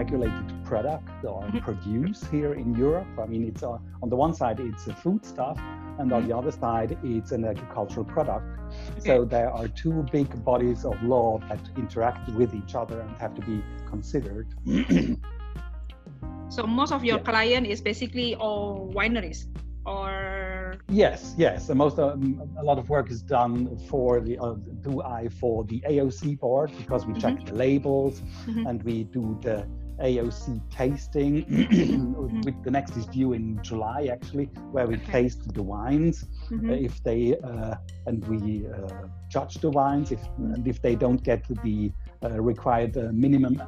regulated product or mm-hmm. produce here in Europe. I mean, it's uh, on the one side it's a foodstuff, and on mm-hmm. the other side it's an agricultural product. Okay. So there are two big bodies of law that interact with each other and have to be considered. so most of your yeah. client is basically all wineries, or yes, yes. And most um, a lot of work is done for the uh, do I for the AOC board because we mm-hmm. check the labels mm-hmm. and we do the AOC tasting. mm-hmm. the next is due in July, actually, where we okay. taste the wines. Mm-hmm. If they uh, and we uh, judge the wines. If and if they don't get the uh, required uh, minimum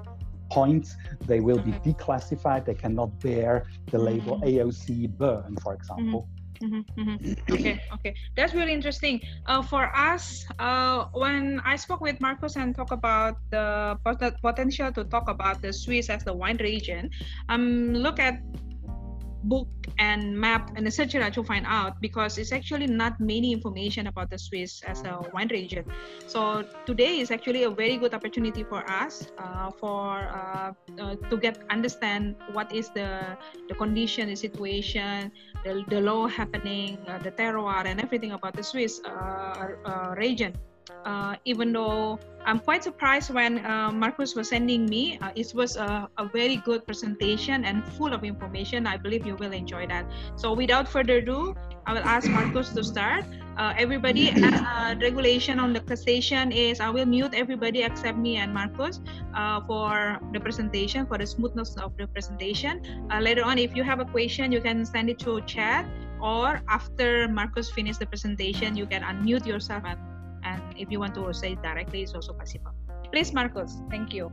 points, they will be mm-hmm. declassified. They cannot bear the label mm-hmm. AOC burn, for example. Mm-hmm, mm-hmm. Okay, okay, that's really interesting. Uh, for us, uh, when I spoke with Marcus and talk about the potential to talk about the Swiss as the wine region, um, look at book and map and etc to find out because it's actually not many information about the Swiss as a wine region. So today is actually a very good opportunity for us uh, for uh, uh, to get understand what is the the condition, the situation, the, the law happening, uh, the terroir, and everything about the Swiss uh, uh, region uh, even though I'm quite surprised when uh, Marcus was sending me. Uh, it was a, a, very good presentation and full of information. I believe you will enjoy that. So without further ado, I will ask Marcus to start. Uh, everybody, uh, regulation on the station is I will mute everybody except me and Marcus uh, for the presentation, for the smoothness of the presentation. later on, if you have a question, you can send it to chat or after Marcus finish the presentation, you can unmute yourself and and if you want to say it directly, it's also possible. Please, Marcus. Thank you.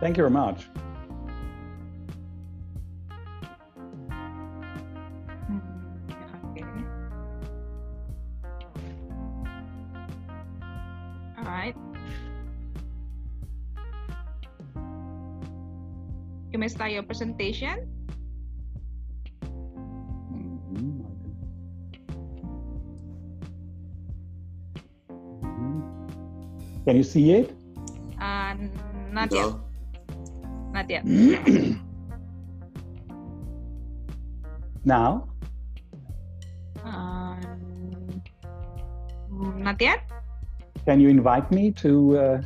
Thank you very much. Mm, okay. All right. You may start your presentation. Can you see it? Uh, not no. yet. Not yet. now? Uh, not yet. Can you invite me to? Uh,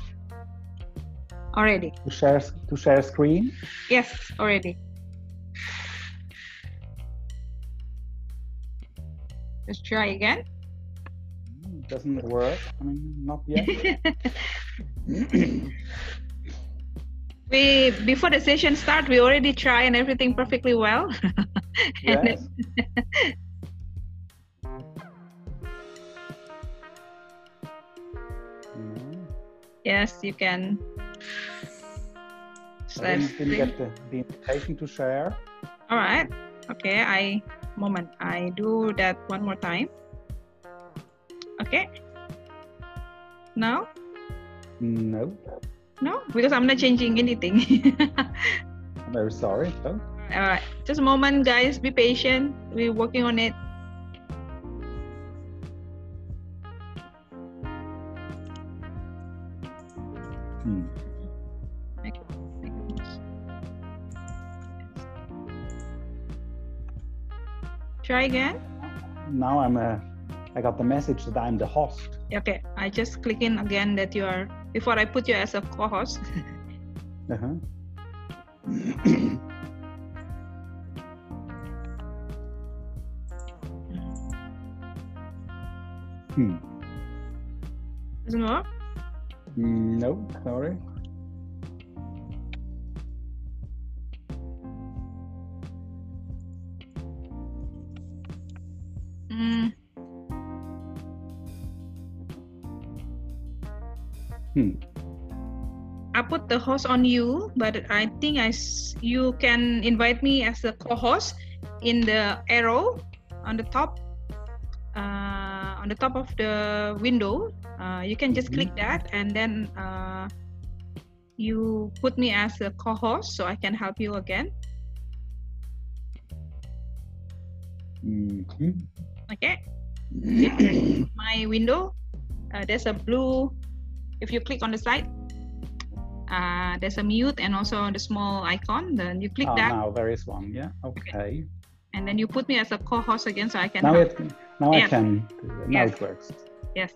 already. To share to share screen. Yes, already. Let's try again doesn't work. I mean, not yet. we before the session start, we already try and everything perfectly well. yes. yes, you can. I didn't get the, the invitation to share. All right. Okay. I moment. I do that one more time. Okay. Now? No. No, because I'm not changing anything. I'm very sorry. All right. Just a moment, guys. Be patient. We're working on it. Hmm. Try again. Now I'm a I got the message that I'm the host. Okay, I just click in again that you are before I put you as a co-host. uh-huh. hmm. Doesn't work? No, sorry. Put the host on you, but I think I you can invite me as a co-host in the arrow on the top uh, on the top of the window. Uh, you can just mm-hmm. click that and then uh, you put me as a co-host so I can help you again. Mm-hmm. Okay. My window. Uh, there's a blue if you click on the slide uh, there's a mute and also the small icon. Then you click oh, that. Now there is one. Yeah. Okay. okay. And then you put me as a co-host again, so I can. Now it. Now yes. I can. Now yes. it works. Yes.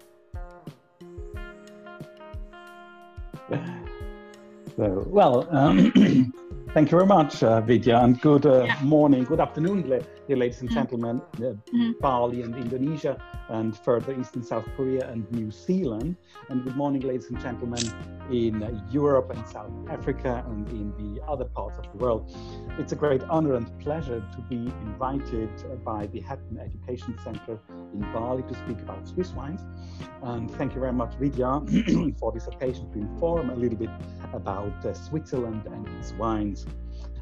So well. Um, Thank you very much, uh, Vidya, and good uh, yeah. morning, good afternoon, dear ladies and mm-hmm. gentlemen, uh, mm-hmm. Bali and Indonesia, and further east in South Korea and New Zealand. And good morning, ladies and gentlemen, in Europe and South Africa and in the other parts of the world. It's a great honor and pleasure to be invited by the Hatton Education Center in Bali to speak about Swiss wines. And thank you very much, Vidya, for this occasion to inform a little bit about uh, Switzerland and its wines.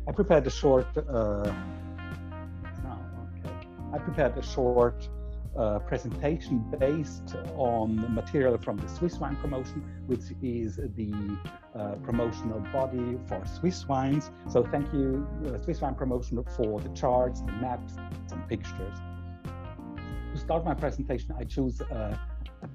I prepared a short. Uh, okay. I prepared a short uh, presentation based on material from the Swiss Wine Promotion, which is the uh, promotional body for Swiss wines. So thank you, uh, Swiss Wine Promotion, for the charts, the maps, some pictures. To start my presentation, I choose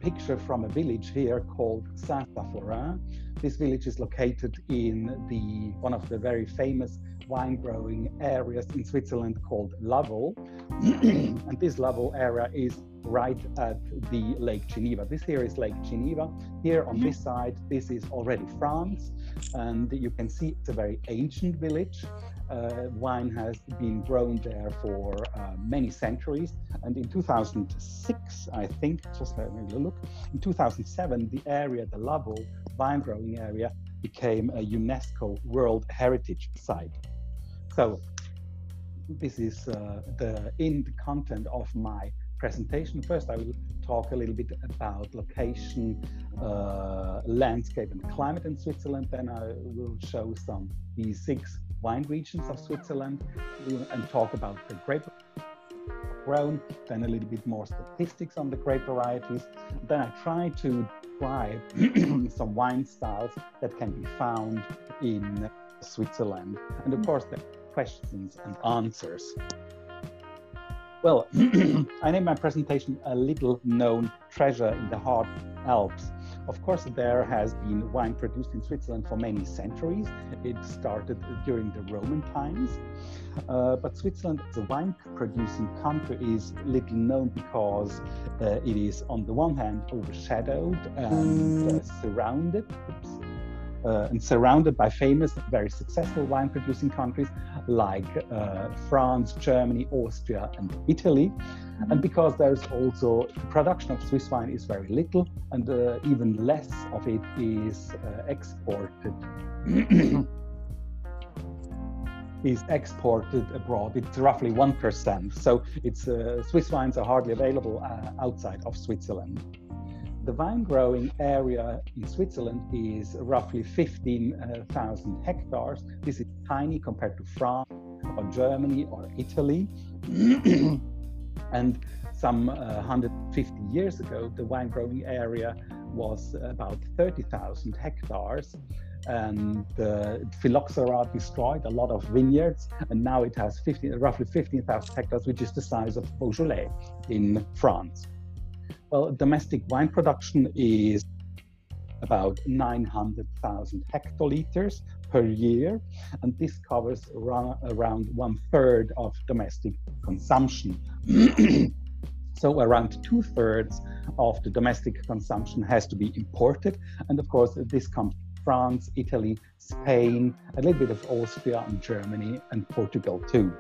picture from a village here called Saint-Saphorin. This village is located in the one of the very famous wine growing areas in Switzerland called Lavaux. and this Lavaux area is right at the Lake Geneva. This here is Lake Geneva. Here on this mm-hmm. side, this is already France. And you can see it's a very ancient village. Uh, wine has been grown there for uh, many centuries. And in 2006, I think, just let me look, in 2007, the area, the Lavaux wine growing area, became a UNESCO World Heritage Site. So this is uh, the in the content of my presentation. First, I will talk a little bit about location, uh, landscape, and climate in Switzerland. Then I will show some the six wine regions of Switzerland and talk about the grape grown, then a little bit more statistics on the grape varieties. Then I try to describe some wine styles that can be found in Switzerland. And of course, the questions and answers. Well, I named my presentation a little known treasure in the hard Alps. Of course, there has been wine produced in Switzerland for many centuries. It started during the Roman times. Uh, but Switzerland, as a wine producing country, is little known because uh, it is, on the one hand, overshadowed and uh, surrounded. Oops, uh, and surrounded by famous, very successful wine producing countries like uh, France, Germany, Austria, and Italy. And because there's also the production of Swiss wine is very little, and uh, even less of it is uh, exported. is exported abroad. It's roughly 1%. So it's uh, Swiss wines are hardly available uh, outside of Switzerland. The vine growing area in Switzerland is roughly 15,000 hectares. This is tiny compared to France or Germany or Italy. and some uh, 150 years ago, the wine growing area was about 30,000 hectares. And uh, phylloxera destroyed a lot of vineyards, and now it has 15, roughly 15,000 hectares, which is the size of Beaujolais in France. Well, domestic wine production is about 900,000 hectoliters per year, and this covers around, one third of domestic consumption. so, around two thirds of the domestic consumption has to be imported, and of course, this comes France, Italy, Spain, a little bit of Austria and Germany, and Portugal too.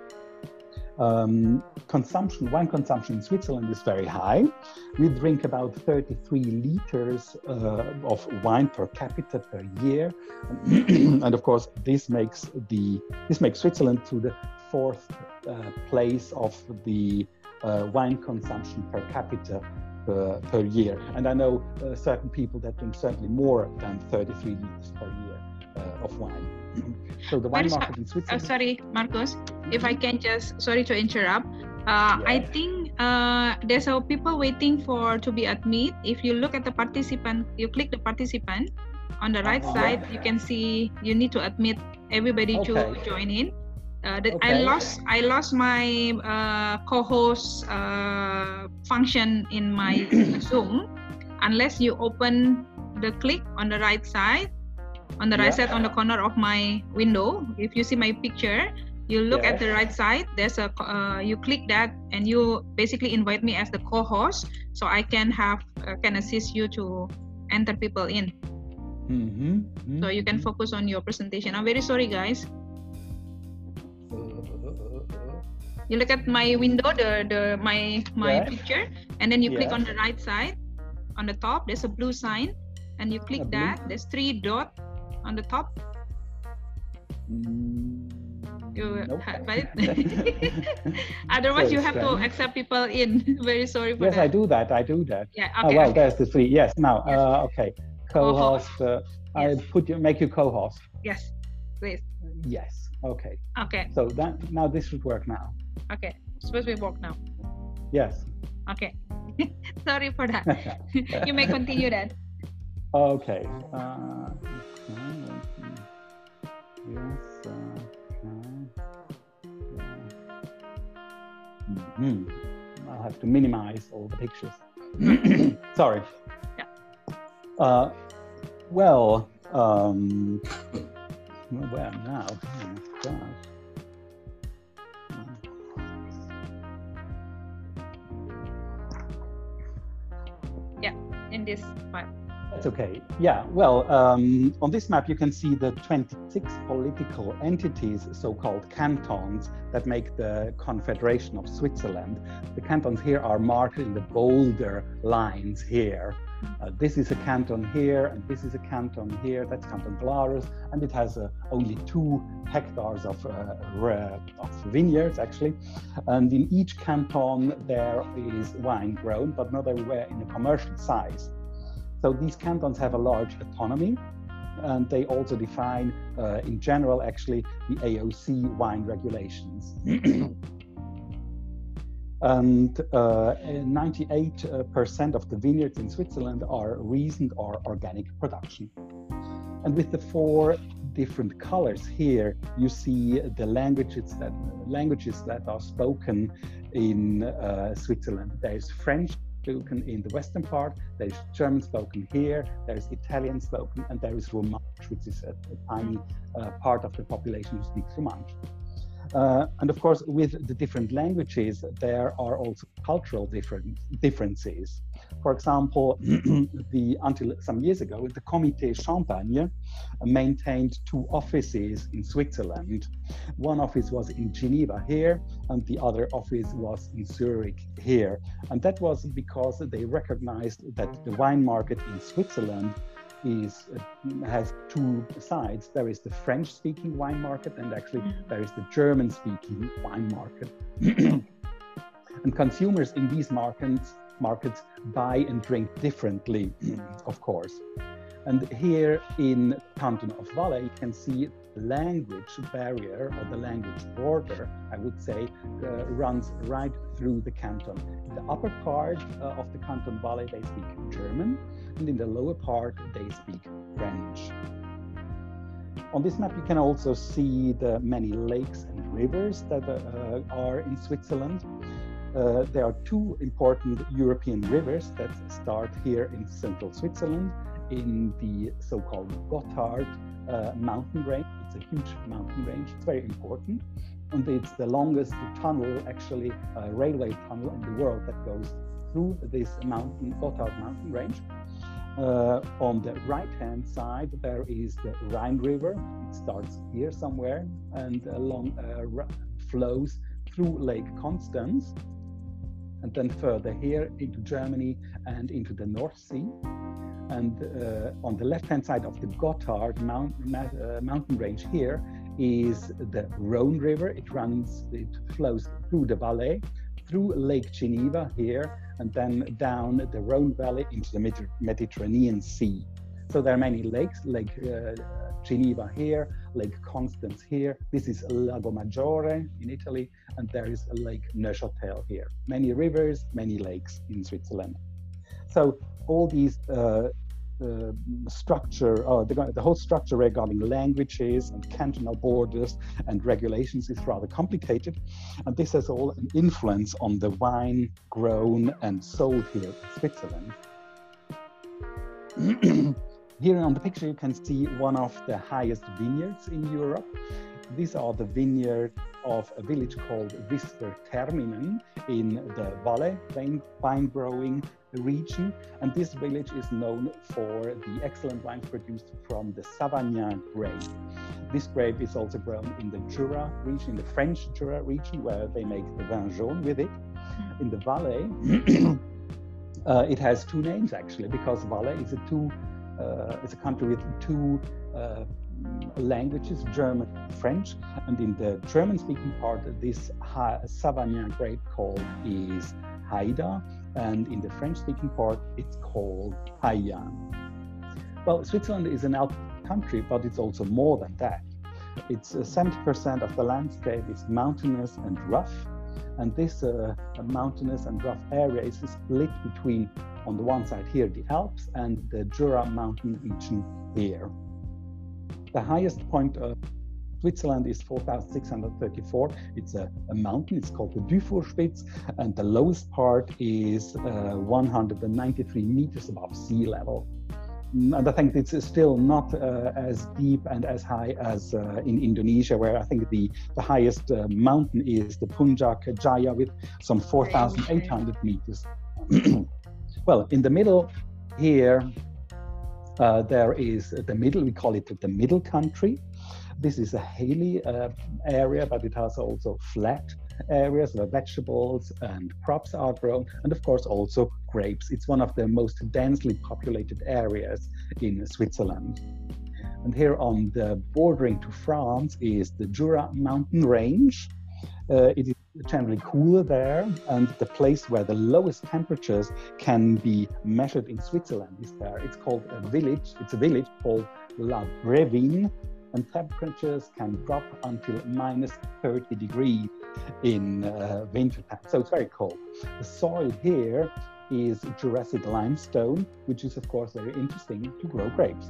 Um, consumption, wine consumption in Switzerland is very high. We drink about 33 liters uh, of wine per capita per year, and of course, this makes the this makes Switzerland to the fourth uh, place of the uh, wine consumption per capita per, per year. And I know uh, certain people that drink certainly more than 33 liters per year uh, of wine. so the wine market in Switzerland. Uh, sorry, Marcos, if I can just sorry to interrupt. Uh, yeah. I think uh, there's a people waiting for to be admit. If you look at the participant, you click the participant on the right uh-huh. side. You can see you need to admit everybody okay. to join in. Uh, okay. I lost I lost my uh, co-host uh, function in my Zoom unless you open the click on the right side on the right side on the corner of my window. If you see my picture, you look yes. at the right side. There's a uh, you click that and you basically invite me as the co-host, so I can have uh, can assist you to enter people in. Mm-hmm. Mm-hmm. So you can focus on your presentation. I'm very sorry, guys. You look at my window, the the my my yes. picture, and then you yes. click on the right side. On the top, there's a blue sign, and you click that. There's three dot on the top. Mm, you nope. Otherwise, so you have strange. to accept people in. Very sorry for yes, that. Yes, I do that. I do that. Yeah. Okay, oh well, okay. there's the three. Yes. Now, yes. Uh, okay. Co-host. Uh, yes. I put you make you co-host. Yes, please. Yes. Okay. Okay. So that now this should work now. Okay. Suppose we work now. Yes. Okay. Sorry for that. you may continue then. Okay. Uh, yes. Uh, mm, I'll have to minimize all the pictures. Sorry. Yeah. Uh, well, um, where now? Oh gosh. Yeah, in this file. That's okay. Yeah, well, um, on this map, you can see the 26 political entities, so-called cantons, that make the Confederation of Switzerland. The cantons here are marked in the bolder lines here. Uh, this is a canton here, and this is a canton here. That's Canton Glarus, and it has uh, only two hectares of, uh, of vineyards, actually. And in each canton, there is wine grown, but not everywhere in a commercial size. So these cantons have a large autonomy, and they also define, uh, in general, actually, the AOC wine regulations. and 98% uh, of the vineyards in Switzerland are recent or organic production. And with the four different colors here, you see the languages that languages that are spoken in uh, Switzerland. There's French, spoken in the western part, there's German spoken here, there's Italian spoken, and there is Romansh, which is a, a tiny uh, part of the population who speaks Romansh. Uh, and of course, with the different languages, there are also cultural differences. For example, the, until some years ago, the Comité Champagne maintained two offices in Switzerland. One office was in Geneva here, and the other office was in Zurich here. And that was because they recognized that the wine market in Switzerland is uh, has two sides. There is the French-speaking wine market, and actually mm-hmm. there is the German-speaking wine market. and consumers in these markets markets buy and drink differently, of course. And here in Canton of Valais, you can see language barrier or the language border, I would say, uh, runs right through the canton. In the upper part uh, of the Canton Valais, they speak German, and in the lower part, they speak French. On this map, you can also see the many lakes and rivers that uh, are in Switzerland. Uh, there are two important European rivers that start here in central Switzerland in the so-called Gotthard uh, mountain range. It's a huge mountain range. It's very important. And it's the longest tunnel, actually, railway tunnel in the world that goes through this mountain, Gotthard mountain range. Uh, on the right-hand side, there is the Rhine River. It starts here somewhere and along uh, flows through Lake Constance and then further here into Germany and into the North Sea. And uh, on the left-hand side of the Gotthard mount, uh, mountain range here is the Rhone River. It runs, it flows through the Valais, through Lake Geneva here, and then down the Rhone Valley into the Mediterranean Sea. So there are many lakes, Lake uh, Geneva here, Lake Constance here. This is Lago Maggiore in Italy, and there is Lake Neuchâtel here. Many rivers, many lakes in Switzerland. So all these uh, uh, structure, uh, the, the, whole structure regarding languages and cantonal borders and regulations is rather complicated. And this has all an influence on the wine grown and sold here in Switzerland. Here on the picture, you can see one of the highest vineyards in Europe. These are the vineyards of a village called Visper Terminen in the Valais wine growing region. And this village is known for the excellent wines produced from the Savagnin grape. This grape is also grown in the Jura region, in the French Jura region, where they make the vin jaune with it. In the Valais, uh, it has two names actually, because Valais is a two, it's a country with two uh, languages, German, and French, and in the German-speaking part, this Savagnin grape called is Heida, and in the French-speaking part, it's called Hayan. Well, Switzerland is an Alp country, but it's also more than that. It's 70% uh, of the landscape is mountainous and rough, and this uh, mountainous and rough area is split between, on the one side here, the Alps and the Jura mountain region here. The highest point of Switzerland is 4,634. It's a, a, mountain, it's called the Dufourspitz, and the lowest part is uh, 193 meters above sea level. And I think it's still not uh, as deep and as high as uh, in Indonesia, where I think the, the highest uh, mountain is the Puncak Jaya with some 4,800 meters. well, in the middle here, uh, there is the middle, we call it the middle country. This is a hilly uh, area, but it has also flat areas where vegetables and crops are grown, and of course also grapes. It's one of the most densely populated areas in Switzerland. And here on the bordering to France is the Jura mountain range. Uh, it is generally cooler there, and the place where the lowest temperatures can be measured in Switzerland is there. It's called a village. It's a village called La Brevine, and temperatures can drop until minus 30 degrees in uh, wintertime. So it's very cold. The soil here is Jurassic limestone, which is of course very interesting to grow grapes.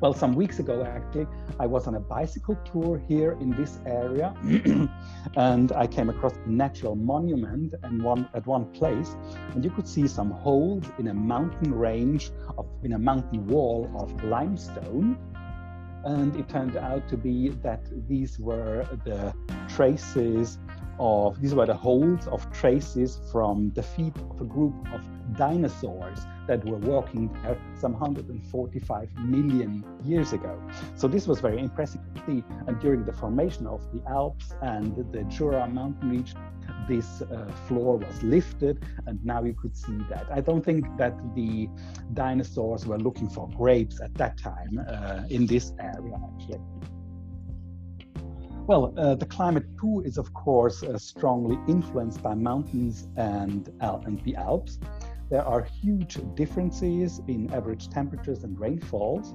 Well, some weeks ago, actually, I was on a bicycle tour here in this area, and I came across a natural monument and one at one place, and you could see some holes in a mountain range of in a mountain wall of limestone. And it turned out to be that these were the traces of these were the holes of traces from the feet of a group of dinosaurs that were walking there some 145 million years ago. So this was very impressive to see. And during the formation of the Alps and the Jura mountain region, this uh, floor was lifted, and now you could see that. I don't think that the dinosaurs were looking for grapes at that time uh, in this area, actually. Well, uh, the climate too is of course uh, strongly influenced by mountains and, Al- and the Alps. There are huge differences in average temperatures and rainfalls.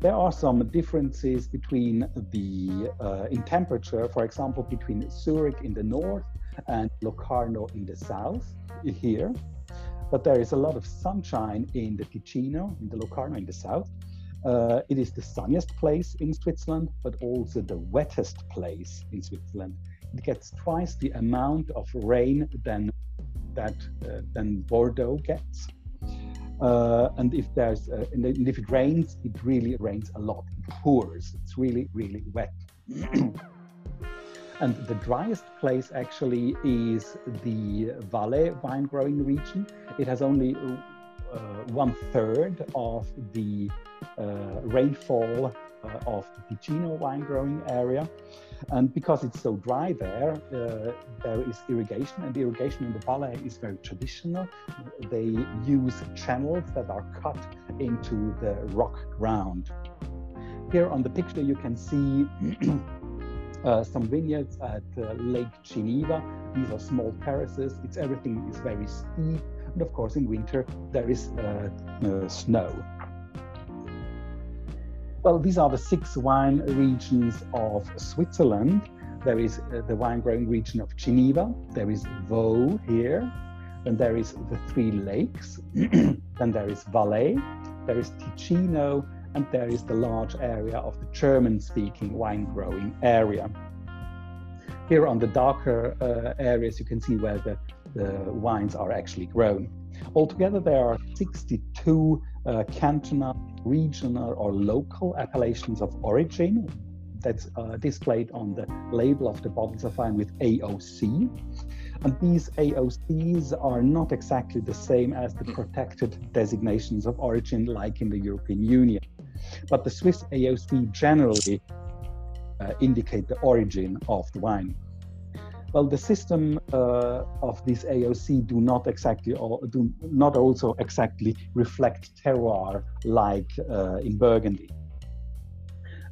There are some differences between the uh, in temperature, for example, between Zurich in the north and Locarno in the south here. But there is a lot of sunshine in the Ticino, in the Locarno in the south, uh, it is the sunniest place in Switzerland, but also the wettest place in Switzerland. It gets twice the amount of rain than that uh, than Bordeaux gets. Uh, and if there's uh, and if it rains, it really rains a lot. It pours. It's really really wet. and the driest place actually is the Valais wine growing region. It has only one third of the uh, rainfall uh, of the Ticino wine growing area. And because it's so dry there, uh, there is irrigation, and the irrigation in the Valais is very traditional. They use channels that are cut into the rock ground. Here on the picture, you can see uh, some vineyards at uh, Lake Geneva. These are small terraces. It's everything is very steep, and of course, in winter there is uh, snow. Well, these are the six wine regions of Switzerland. There is uh, the wine growing region of Geneva, there is Vaud here, then there is the three lakes, then there is Valais, there is Ticino, and there is the large area of the German speaking wine growing area. Here on the darker uh, areas, you can see where the, the wines are actually grown. Altogether, there are 62 uh, cantonal, regional, or local appellations of origin that's uh, displayed on the label of the bottles of wine with AOC. And these AOCs are not exactly the same as the protected designations of origin, like in the European Union. But the Swiss AOC generally uh, indicate the origin of the wine. Well, the system uh, of this AOC do not exactly or do not also exactly reflect terroir like uh, in Burgundy.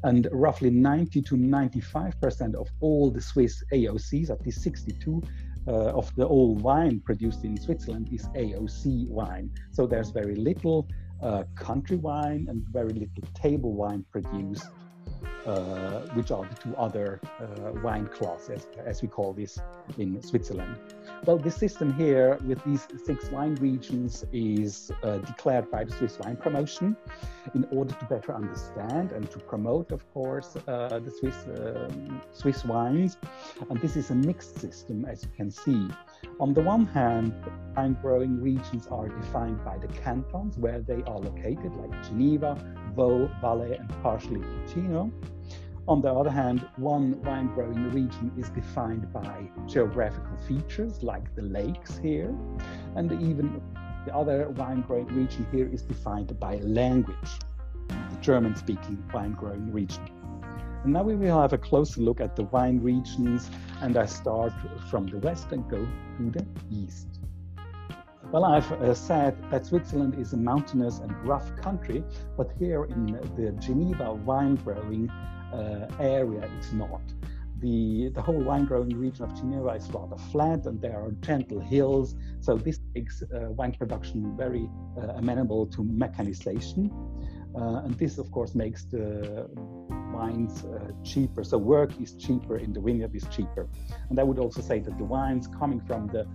And roughly 90 to 95% of all the Swiss AOCs, at least 62 uh, of the all wine produced in Switzerland, is AOC wine. So there's very little uh, country wine and very little table wine produced which are the two other uh, wine classes, as we call this in Switzerland. Well, this system here with these six wine regions is uh, declared by the Swiss Wine Promotion in order to better understand and to promote, of course, uh, the Swiss, um, Swiss wines. And this is a mixed system, as you can see. On the one hand, wine growing regions are defined by the cantons where they are located, like Geneva, Vaud, Valais, and partially Ticino. On the other hand, one wine growing region is defined by geographical features like the lakes here, and even the other wine growing region here is defined by language, the German speaking wine growing region. And now we will have a closer look at the wine regions, and I start from the west and go to the east. Well, I've uh, said that Switzerland is a mountainous and rough country, but here in the Geneva wine growing area, it's not. The, the whole wine growing region of Geneva is rather flat and there are gentle hills. So this makes uh, wine production very uh, amenable to mechanization. Uh, and this, of course, makes the wines uh, cheaper. So work is cheaper in the vineyard is cheaper. And I would also say that the wines coming from the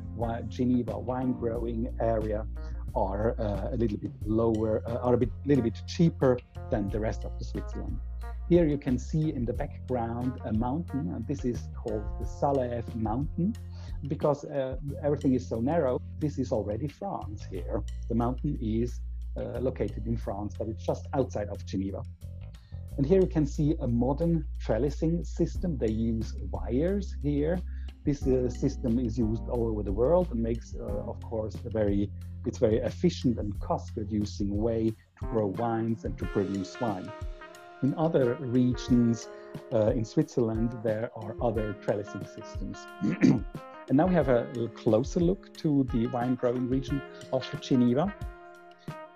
Geneva wine growing area are uh, a little bit lower, uh, are a bit, little bit cheaper than the rest of the Switzerland. Here you can see in the background a mountain, and this is called the Salève Mountain. Because uh, everything is so narrow, this is already France here. The mountain is uh, located in France, but it's just outside of Geneva. And here you can see a modern trellising system. They use wires here. This uh, system is used all over the world and makes, uh, of course, a very it's very efficient and cost-reducing way to grow wines and to produce wine. In other regions uh, in Switzerland, there are other trellising systems. and now we have a closer look to the wine growing region of Geneva.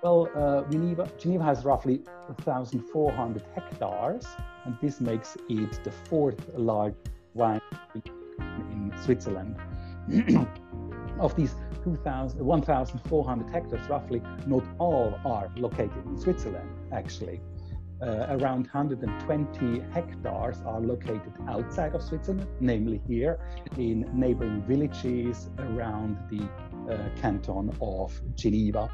Well, uh, Geneva, Geneva has roughly 1,400 hectares, and this makes it the fourth largest wine in Switzerland. of these 1,400 hectares, roughly, not all are located in Switzerland, actually around 120 hectares are located outside of Switzerland, namely here in neighboring villages around the uh, canton of Geneva.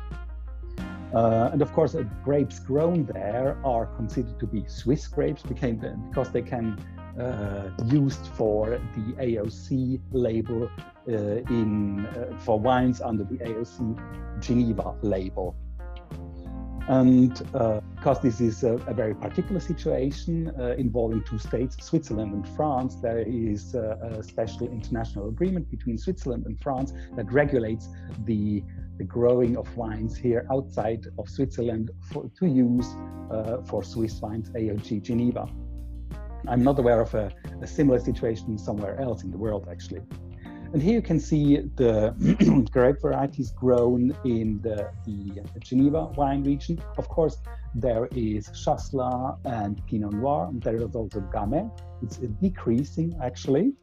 Uh, and of course, uh, grapes grown there are considered to be Swiss grapes because they can uh, used for the AOC label uh, in for wines under the AOC Geneva label. And uh, because this is a, a, very particular situation uh, involving two states, Switzerland and France, there is a, a, special international agreement between Switzerland and France that regulates the, the growing of wines here outside of Switzerland for, to use uh, for Swiss wines, AOC Geneva. I'm not aware of a, a similar situation somewhere else in the world, actually. And here you can see the grape varieties grown in the, the, Geneva wine region. Of course, there is Chasselas and Pinot Noir, and there is also Gamay. It's decreasing actually.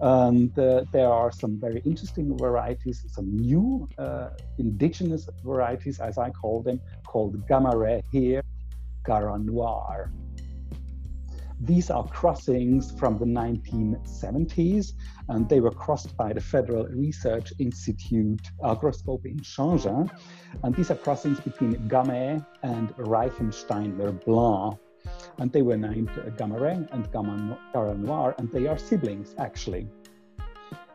And uh, there are some very interesting varieties, some new uh, indigenous varieties, as I call them, called Gamaret here, Garanoir. These are crossings from the 1970s, and they were crossed by the Federal Research Institute Agroscope in Changins. And these are crossings between Gamay and Reichensteiner Blanc. And they were named Gamaret and Garanoir, and they are siblings actually.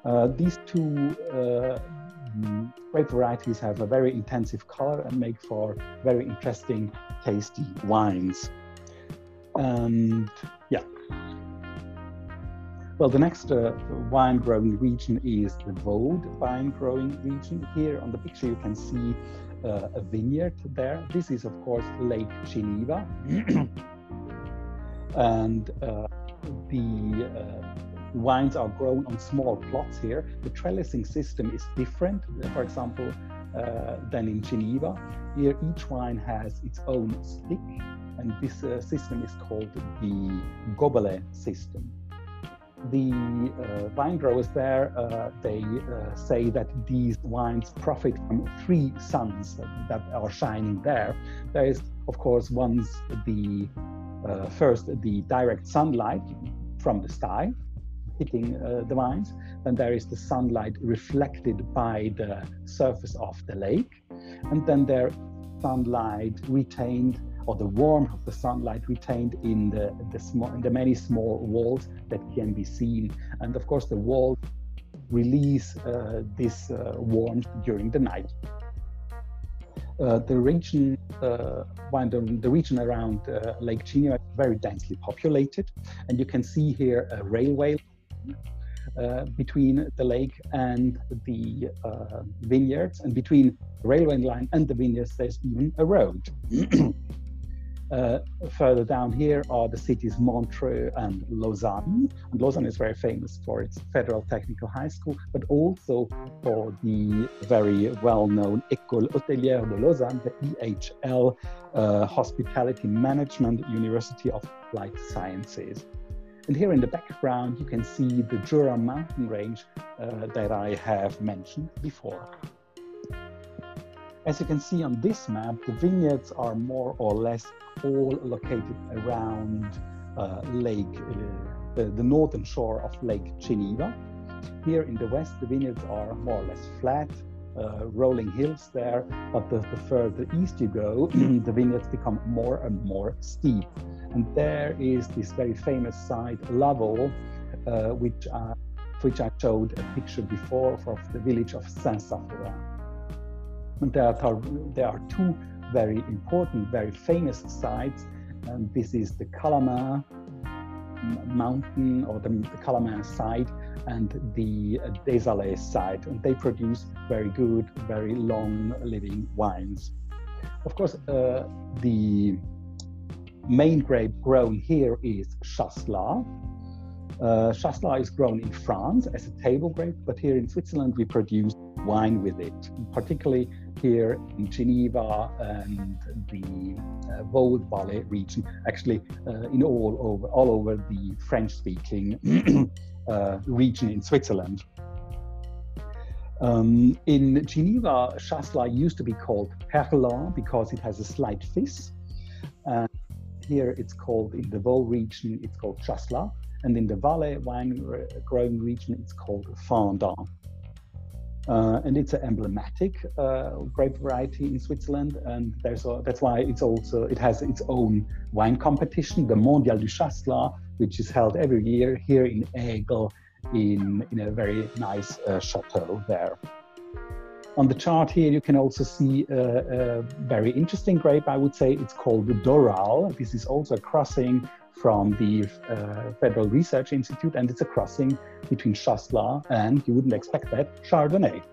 Uh, these two uh, grape varieties have a very intensive color and make for very interesting, tasty wines. And yeah. Well, the next uh, wine growing region is the Vaud wine growing region. Here on the picture, you can see uh, a vineyard there. This is, of course, Lake Geneva. and uh, the uh, wines are grown on small plots here. The trellising system is different, for example, uh, than in Geneva. Here, each wine has its own stick, and this uh, system is called the gobelet system. The uh, wine growers there, uh, they uh, say that these wines profit from three suns that are shining there. There is, of course, once the uh, first the direct sunlight from the sky, hitting uh, the vines. Then there is the sunlight reflected by the surface of the lake. And then there sunlight retained or the warmth of the sunlight retained in the, the, the many small walls that can be seen. And of course, the walls release uh, this uh, warmth during the night. Uh, the region, uh, the, the, region around uh, Lake Geneva is very densely populated, and you can see here a railway uh, between the lake and the uh, vineyards, and between the railway line and the vineyards, there's even a road. uh, further down here are the cities Montreux and Lausanne. And Lausanne is very famous for its Federal Technical High School, but also for the very well known École Hôtelière de Lausanne, the EHL uh, Hospitality Management University of Life Sciences. And here in the background, you can see the Jura mountain range uh, that I have mentioned before. As you can see on this map, the vineyards are more or less all located around uh, Lake, uh, the, the northern shore of Lake Geneva. Here in the west, the vineyards are more or less flat, uh, rolling hills there, but the, the further east you go, the vineyards become more and more steep. And there is this very famous site, Lavaux, uh, which, uh, which I showed a picture before of the village of Saint-Saphorin. There are, there are two very important, very famous sites. And this is the Calamin mountain or the, the Calamin site and the uh, Dézaley site. And they produce very good, very long living wines. Of course, uh, the main grape grown here is Chasselas. Uh, Chasselas is grown in France as a table grape, but here in Switzerland we produce wine with it, particularly here in Geneva and the uh, Vaud Valley region, actually uh, in all over all over the French-speaking uh, region in Switzerland. Um, in Geneva, Chasselas used to be called Perlan because it has a slight fizz. Uh, here it's called, in the Vaud region, it's called Chasselas, and in the Valais wine growing region, it's called Fendant. Uh, and it's an emblematic uh, grape variety in Switzerland, and there's a, that's why it's also it has its own wine competition, the Mondial du Chasselas, which is held every year here in Aigle, in in a very nice uh, chateau there. On the chart here, you can also see a, a very interesting grape. I would say it's called the Doral. This is also a crossing from the uh, Federal Research Institute, and it's a crossing between Chasselas and, you wouldn't expect that, Chardonnay.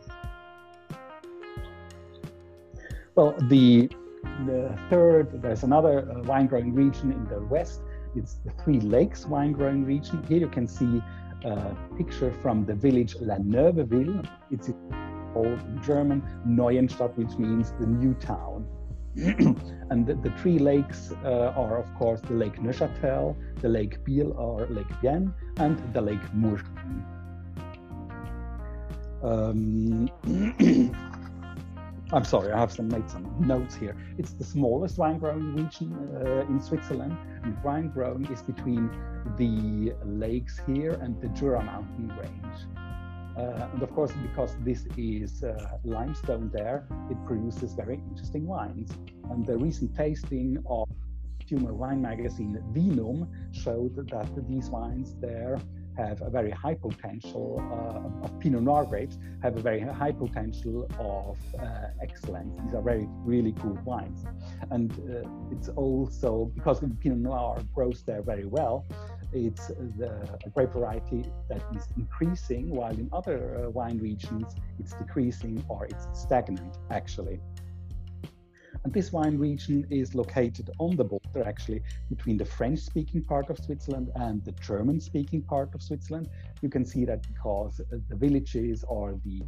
Well, the, the third, there's another uh, wine growing region in the west. It's the Three Lakes wine growing region. Here you can see a picture from the village La Neuveville. It's called German Neuenstadt, which means the new town. and the, the, three lakes uh, are, of course, the Lake Neuchâtel, the Lake Biel or Lake Bienne, and the Lake Murten. Um, I'm sorry, I have some, made some notes here. It's the smallest wine growing region uh, in Switzerland, and wine growing is between the lakes here and the Jura mountain range. Uh, and of course, because this is uh, limestone there, it produces very interesting wines. And the recent tasting of consumer wine magazine Vinum showed that these wines there have a very high potential uh, of Pinot Noir grapes have a very high potential of uh, excellence. These are very really good wines, and uh, it's also because Pinot Noir grows there very well. It's the, grape variety that is increasing, while in other uh, wine regions it's decreasing or it's stagnant actually. And this wine region is located on the border actually between the French speaking part of Switzerland and the German speaking part of Switzerland. You can see that because uh, the villages or the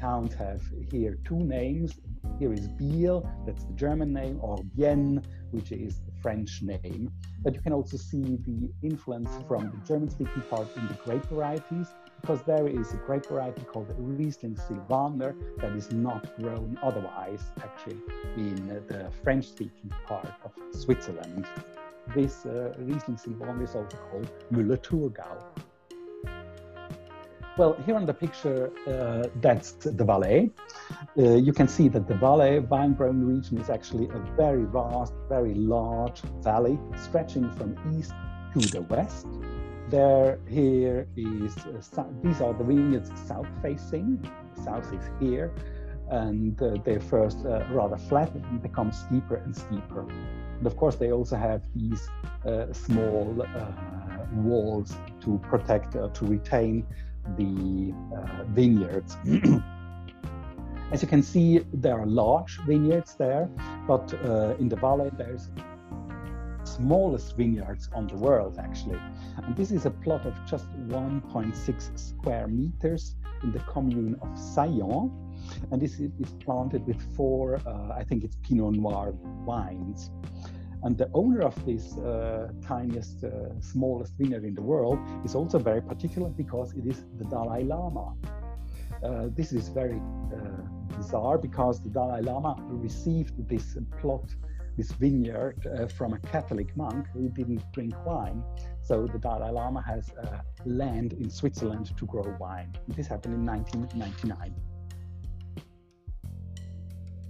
towns have here two names. Here is Biel, that's the German name, or Bienne, which is the French name. But you can also see the influence from the German speaking part in the grape varieties because there is a grape variety called Riesling Sylvaner that is not grown otherwise, actually, in the French speaking part of Switzerland. This uh, Riesling Sylvaner is also called Müller-Thurgau. Well, here on the picture, uh, that's the Valais. Uh, you can see that the Valais vine growing region is actually a very vast, very large valley stretching from east to the west there here is uh, these are the vineyards south facing south is here and uh, they first uh, rather flat and become steeper and steeper. And of course they also have these uh, small uh, walls to protect uh, to retain the vineyards. As you can see there are large vineyards there but in the valley there's smallest vineyards on the world, actually. And this is a plot of just 1.6 square meters in the commune of Saillon. And this is planted with four, uh, I think it's Pinot Noir wines. And the owner of this uh, tiniest, uh, smallest vineyard in the world is also very particular because it is the Dalai Lama. Uh, this is very uh, bizarre because the Dalai Lama received this plot this vineyard uh, from a Catholic monk who didn't drink wine. So the Dalai Lama has uh, land in Switzerland to grow wine. This happened in 1999.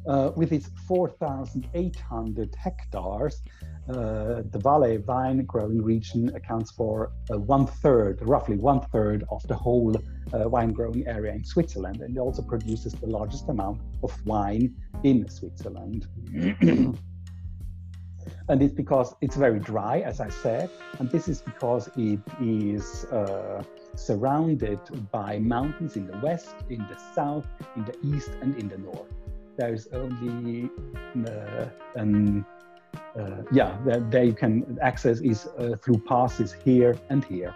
Uh, with its 4,800 hectares, uh, the Valais vine growing region accounts for uh, one third, roughly one third of the whole uh, wine growing area in Switzerland, and it also produces the largest amount of wine in Switzerland. and it's because it's very dry, as I said, and this is because it is uh, surrounded by mountains in the west, in the south, in the east, and in the north. There's only uh, an uh, yeah, there, there, you can access is uh, through passes here and here.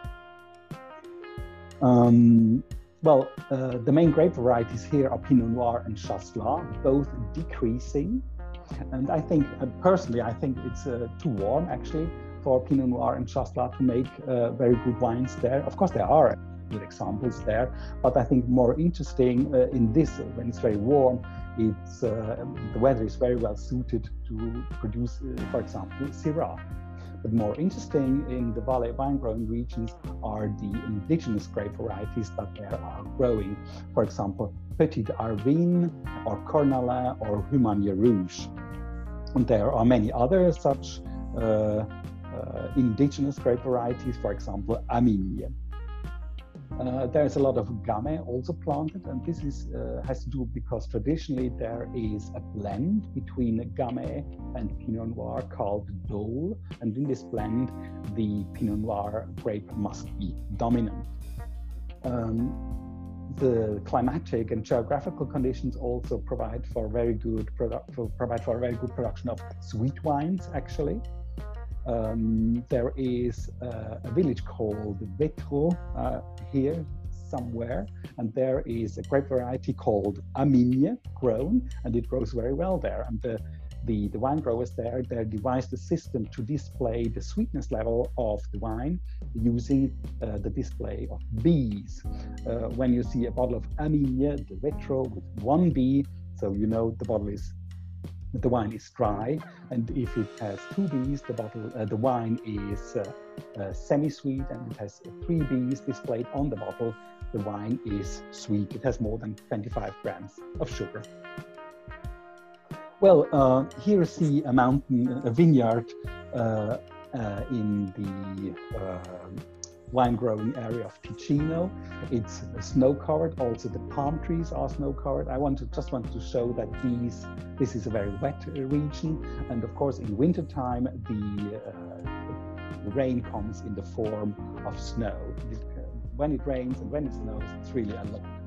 Um, well, uh, the main grape varieties here are Pinot Noir and Chasselas, both decreasing and I think, uh, personally, I think it's uh, too warm actually for Pinot Noir and Chasselas to make uh, very good wines there. Of course, there are good examples there, but I think more interesting uh, in this, when it's very warm, it's uh, the weather is very well suited to produce, uh, for example, Syrah. But more interesting in the Valais wine growing regions are the indigenous grape varieties that there are growing. For example, Petite Arvine or Cornalin or Humagne Rouge. And there are many other such uh, uh, indigenous grape varieties, for example, Amigne. Uh, there's a lot of Gamay also planted, and this is uh, has to do because traditionally there is a blend between Gamay and Pinot Noir called Dole, and in this blend, the Pinot Noir grape must be dominant. Um, the climatic and geographical conditions also provide for very good for, provide for a very good production of sweet wines actually. Um, there is uh, a village called Vétroz uh, here somewhere and there is a grape variety called Amigne grown and it grows very well there. And the the, the wine growers there, they devised a system to display the sweetness level of the wine using uh, the display of bees. Uh, when you see a bottle of Amigne de Vétroz with one bee, so you know the bottle is the wine is dry, and if it has two bees, the bottle, uh, the wine is uh, uh, semi-sweet, and it has three bees displayed on the bottle. The wine is sweet. It has more than 25 grams of sugar. Well, uh, here you see a mountain, a vineyard uh, uh, in the uh, wine growing area of Ticino. It's snow covered. Also, the palm trees are snow covered. I want to just want to show that these this is a very wet region, and of course, in winter time the, uh, the rain comes in the form of snow. when it rains and when it snows, it's really a lot.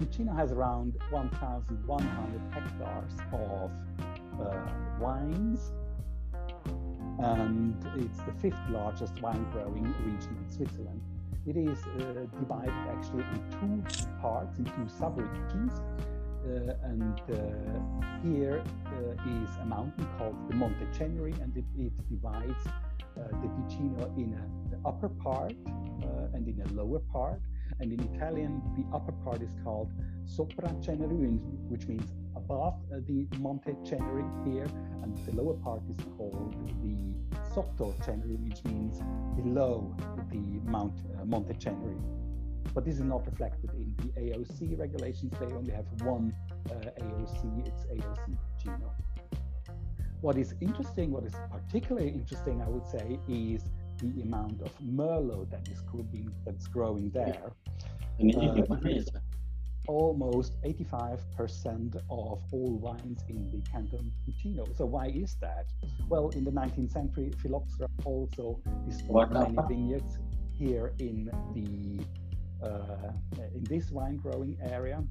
Ticino has around 1,100 hectares of uh, wines and it's the fifth largest wine growing region in Switzerland. It is uh, divided actually in two parts, in two sub-regions. Uh, and uh, here uh, is a mountain called the Monte Ceneri, and it, it divides uh, the Ticino in a, the upper part and in a lower part. And in Italian, the upper part is called Sopra Ceneri, which means above uh, the Monte Ceneri here, and the lower part is called the Sotto Ceneri, which means below the Mount uh, Monte Ceneri. But this is not reflected in the AOC regulations. They only have one uh, AOC, it's AOC Ticino. What is interesting, what is particularly interesting, I would say, is the amount of Merlot that is growing, that's growing there. Uh, almost 85% of all wines in the Canton Ticino. So why is that? Well, in the 19th century, Phylloxera also destroyed many vineyards here in the uh, in this wine growing area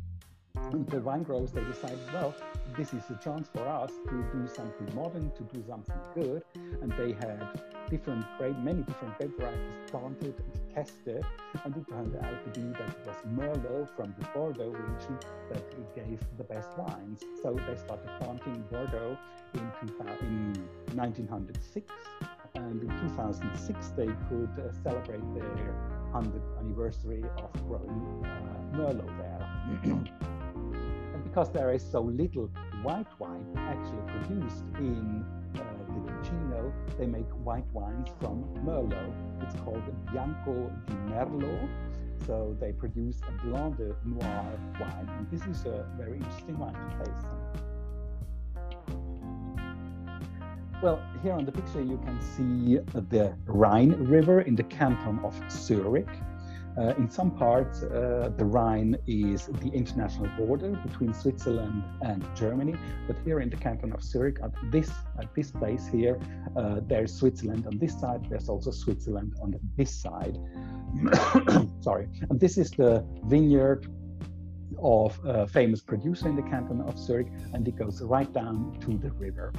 the wine growers they decided well this is a chance for us to do something modern to do something good and they had different grape many different grape varieties planted and tested and it turned out to be that it was merlot from the bordeaux region that it gave the best wines so they started planting bordeaux in, in 1906 and in 2006 they could uh, celebrate their 100th anniversary of growing uh, merlot there. And because there is so little white wine actually produced in Ticino, they make white wines from Merlot. It's called Bianco di Merlot. So they produce a Blanc de Noir wine. And this is a very interesting wine to taste. Well, here on the picture you can see the Rhine River in the canton of Zurich. Uh, in some parts, uh, the Rhine is the international border between Switzerland and Germany. But here in the canton of Zurich, at this at this place here, uh, there's Switzerland on this side. There's also Switzerland on this side. Sorry, and this is the vineyard of a famous producer in the canton of Zurich, and it goes right down to the river.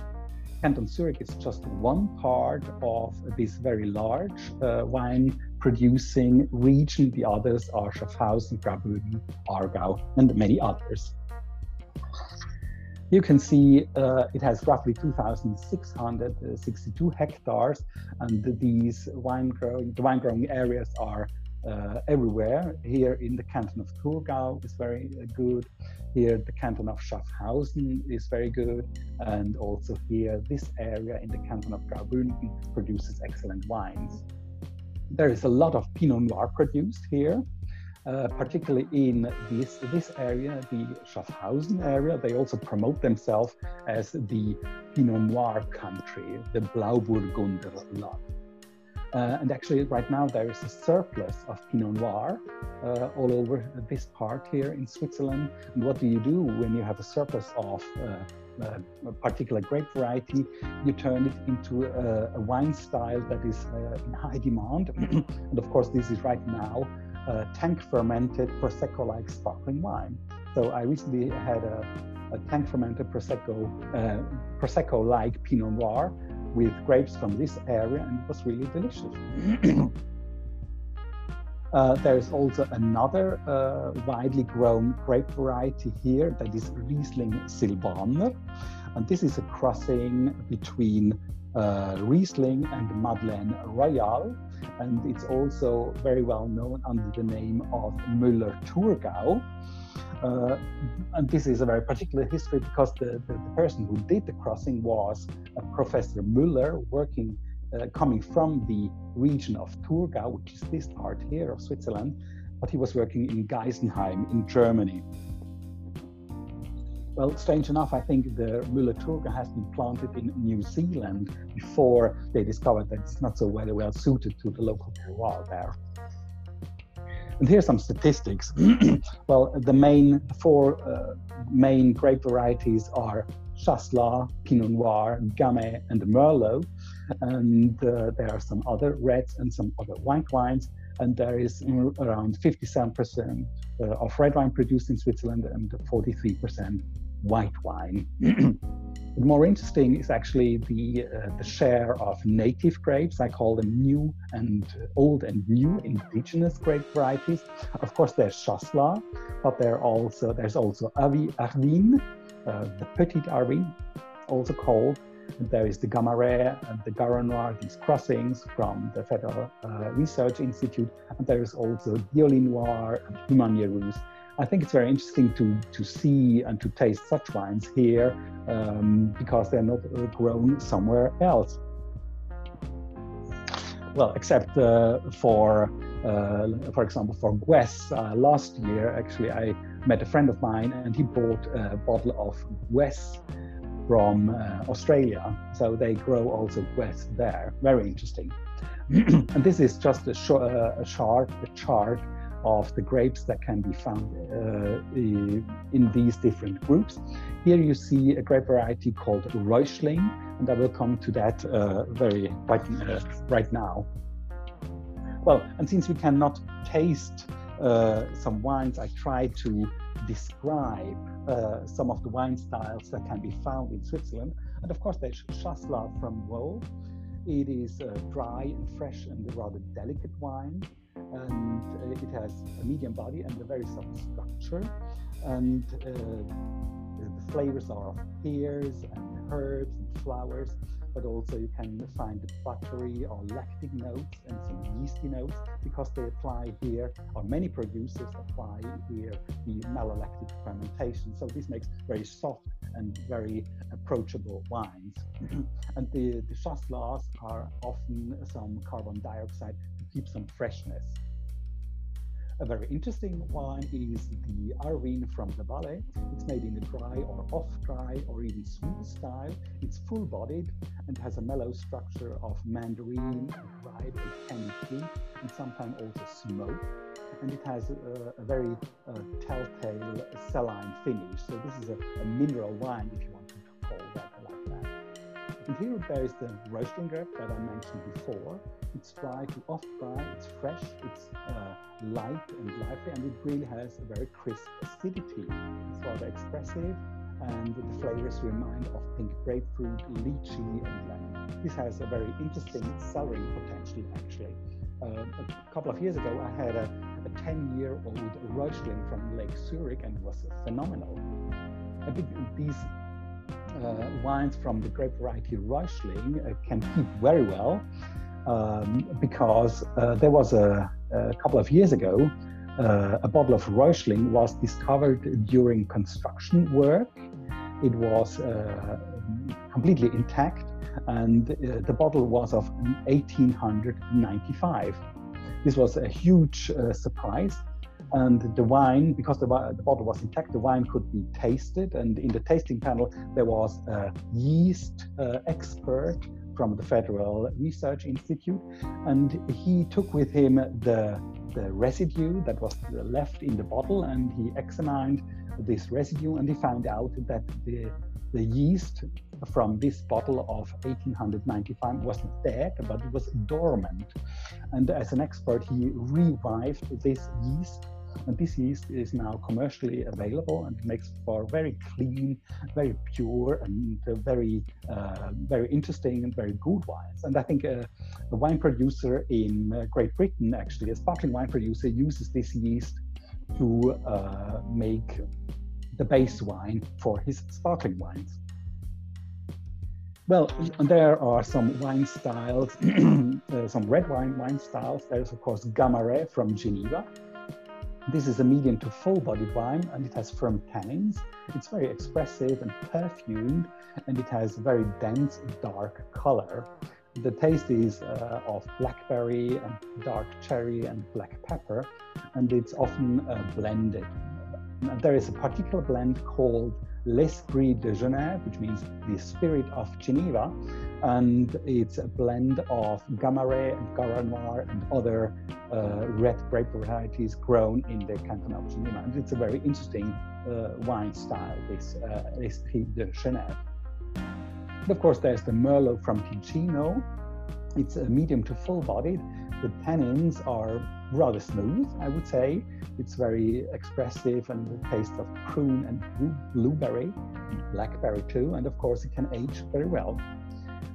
Canton Zurich is just one part of this very large uh, wine producing region. The others are Schaffhausen, Graubünden, Aargau, and many others. You can see uh, it has roughly 2,662 hectares, and these wine growing, the wine growing areas are uh, everywhere. Here in the canton of Thurgau is very uh, good. Here the canton of Schaffhausen is very good, and also here this area in the canton of Graubünden produces excellent wines there is a lot of Pinot Noir produced here, uh, particularly in this, this area, the Schaffhausen area. They also promote themselves as the Pinot Noir country, the Blauburgunder Land. Uh, and actually, right now, there is a surplus of Pinot Noir uh, all over this part here in Switzerland. And what do you do when you have a surplus of a particular grape variety, you turn it into a, a wine style that is uh, in high demand. and of course, this is right now uh, tank fermented Prosecco like sparkling wine. So I recently had a, a tank fermented Prosecco, uh, Prosecco like Pinot Noir with grapes from this area, and it was really delicious. Uh, there is also another uh, widely grown grape variety here that is Riesling Silvaner. And this is a crossing between uh, Riesling and Madeleine Royale. And it's also very well known under the name of Müller Thurgau. Uh, and this is a very particular history because the, the, the, person who did the crossing was Professor Müller working uh, coming from the region of Thurgau, which is this part here of Switzerland, but he was working in Geisenheim in Germany. Well, strange enough, I think the Müller Thurgau has been planted in New Zealand before they discovered that it's not so very well suited to the local terroir there. And here's some statistics. well, the main four uh, main grape varieties are Chasselas, Pinot Noir, Gamay, and Merlot. And uh, there are some other reds and some other white wines. And there is around 57% uh, of red wine produced in Switzerland and 43% white wine. More interesting is actually the uh, the share of native grapes. I call them new and old and new indigenous grape varieties. Of course, there's Chasselas, but there also there's also Arvin, uh, the Petit Arvin, also called. And there is the Gamaret and the Garanoir these crossings from the Federal uh, Research Institute. And there is also Diolinoir and Humagne Rousse I think it's very interesting to, to see and to taste such wines here um, because they're not uh, grown somewhere else. Well, except uh, for, uh, for example, for Gwäss. Last year, actually, I met a friend of mine and he bought a bottle of Gwäss from uh, Australia. So they grow also Gwäss there. Very interesting. and this is just a, sh- uh, a chart, a chart of the grapes that can be found uh, in these different groups. Here you see a grape variety called Räuschling, and I will come to that uh, very right, uh, right now. Well, and since we cannot taste uh, some wines, I try to describe uh, some of the wine styles that can be found in Switzerland. And of course, there's Chasselas from Vaud. It is a dry and fresh and rather delicate wine and uh, it has a medium body and a very soft structure and uh, the flavors are of pears and herbs and flowers but also you can find buttery or lactic notes and some yeasty notes because they apply here or many producers apply here the malolactic fermentation so this makes very soft and very approachable wines and the, the chasselas are often some carbon dioxide to keep some freshness. A very interesting wine is the Arvin from the Valais. It's made in a dry or off-dry or even sweet style. It's full-bodied and has a mellow structure of mandarin, ripe tangy and sometimes also smoke. And it has a, a very uh, telltale saline finish. So this is a, a mineral wine, if you want to call that. And here there is the Räuschling grape that I mentioned before. It's dry to off dry, it's fresh, it's uh, light and lively, and it really has a very crisp acidity. It's rather expressive, and the flavors remind of pink grapefruit, lychee, and lemon. This has a very interesting cellaring potential, actually. Uh, a couple of years ago, I had a, a 10 year old Räuschling from Lake Zurich, and it was phenomenal. I think these wines from the grape variety Räuschling uh, can keep very well um, because uh, there was a, a, couple of years ago uh, a bottle of Räuschling was discovered during construction work. It was uh, completely intact, and uh, the bottle was of 1895. This was a huge uh, surprise. And the wine, because the, the, bottle was intact, the wine could be tasted. And in the tasting panel, there was a yeast uh, expert from the Federal Research Institute, and he took with him the, the residue that was left in the bottle, and he examined this residue, and he found out that the the yeast from this bottle of 1895 wasn't dead, but it was dormant. And as an expert, he revived this yeast and this yeast is now commercially available and it makes for very clean, very pure, and uh, very, uh, very interesting and very good wines. And I think uh, a wine producer in uh, Great Britain, actually, a sparkling wine producer, uses this yeast to uh, make the base wine for his sparkling wines. Well, there are some wine styles, uh, some red wine wine styles. There's, of course, Gamaret from Geneva, this is a medium to full bodied wine and it has firm tannins. It's very expressive and perfumed and it has a very dense dark color. The taste is uh, of blackberry and dark cherry and black pepper and it's often uh, blended. There is a particular blend called l'Esprit de Genève, which means the spirit of Geneva. And it's a blend of Gamaret and Garanoir and other uh, red grape varieties grown in the canton of Geneva. And it's a very interesting uh, wine style, this uh, Esprit de Genève. And of course, there's the Merlot from Ticino. It's a medium to full bodied. The tannins are rather smooth, I would say. It's very expressive and the taste of prune and blueberry, blackberry too, and of course it can age very well.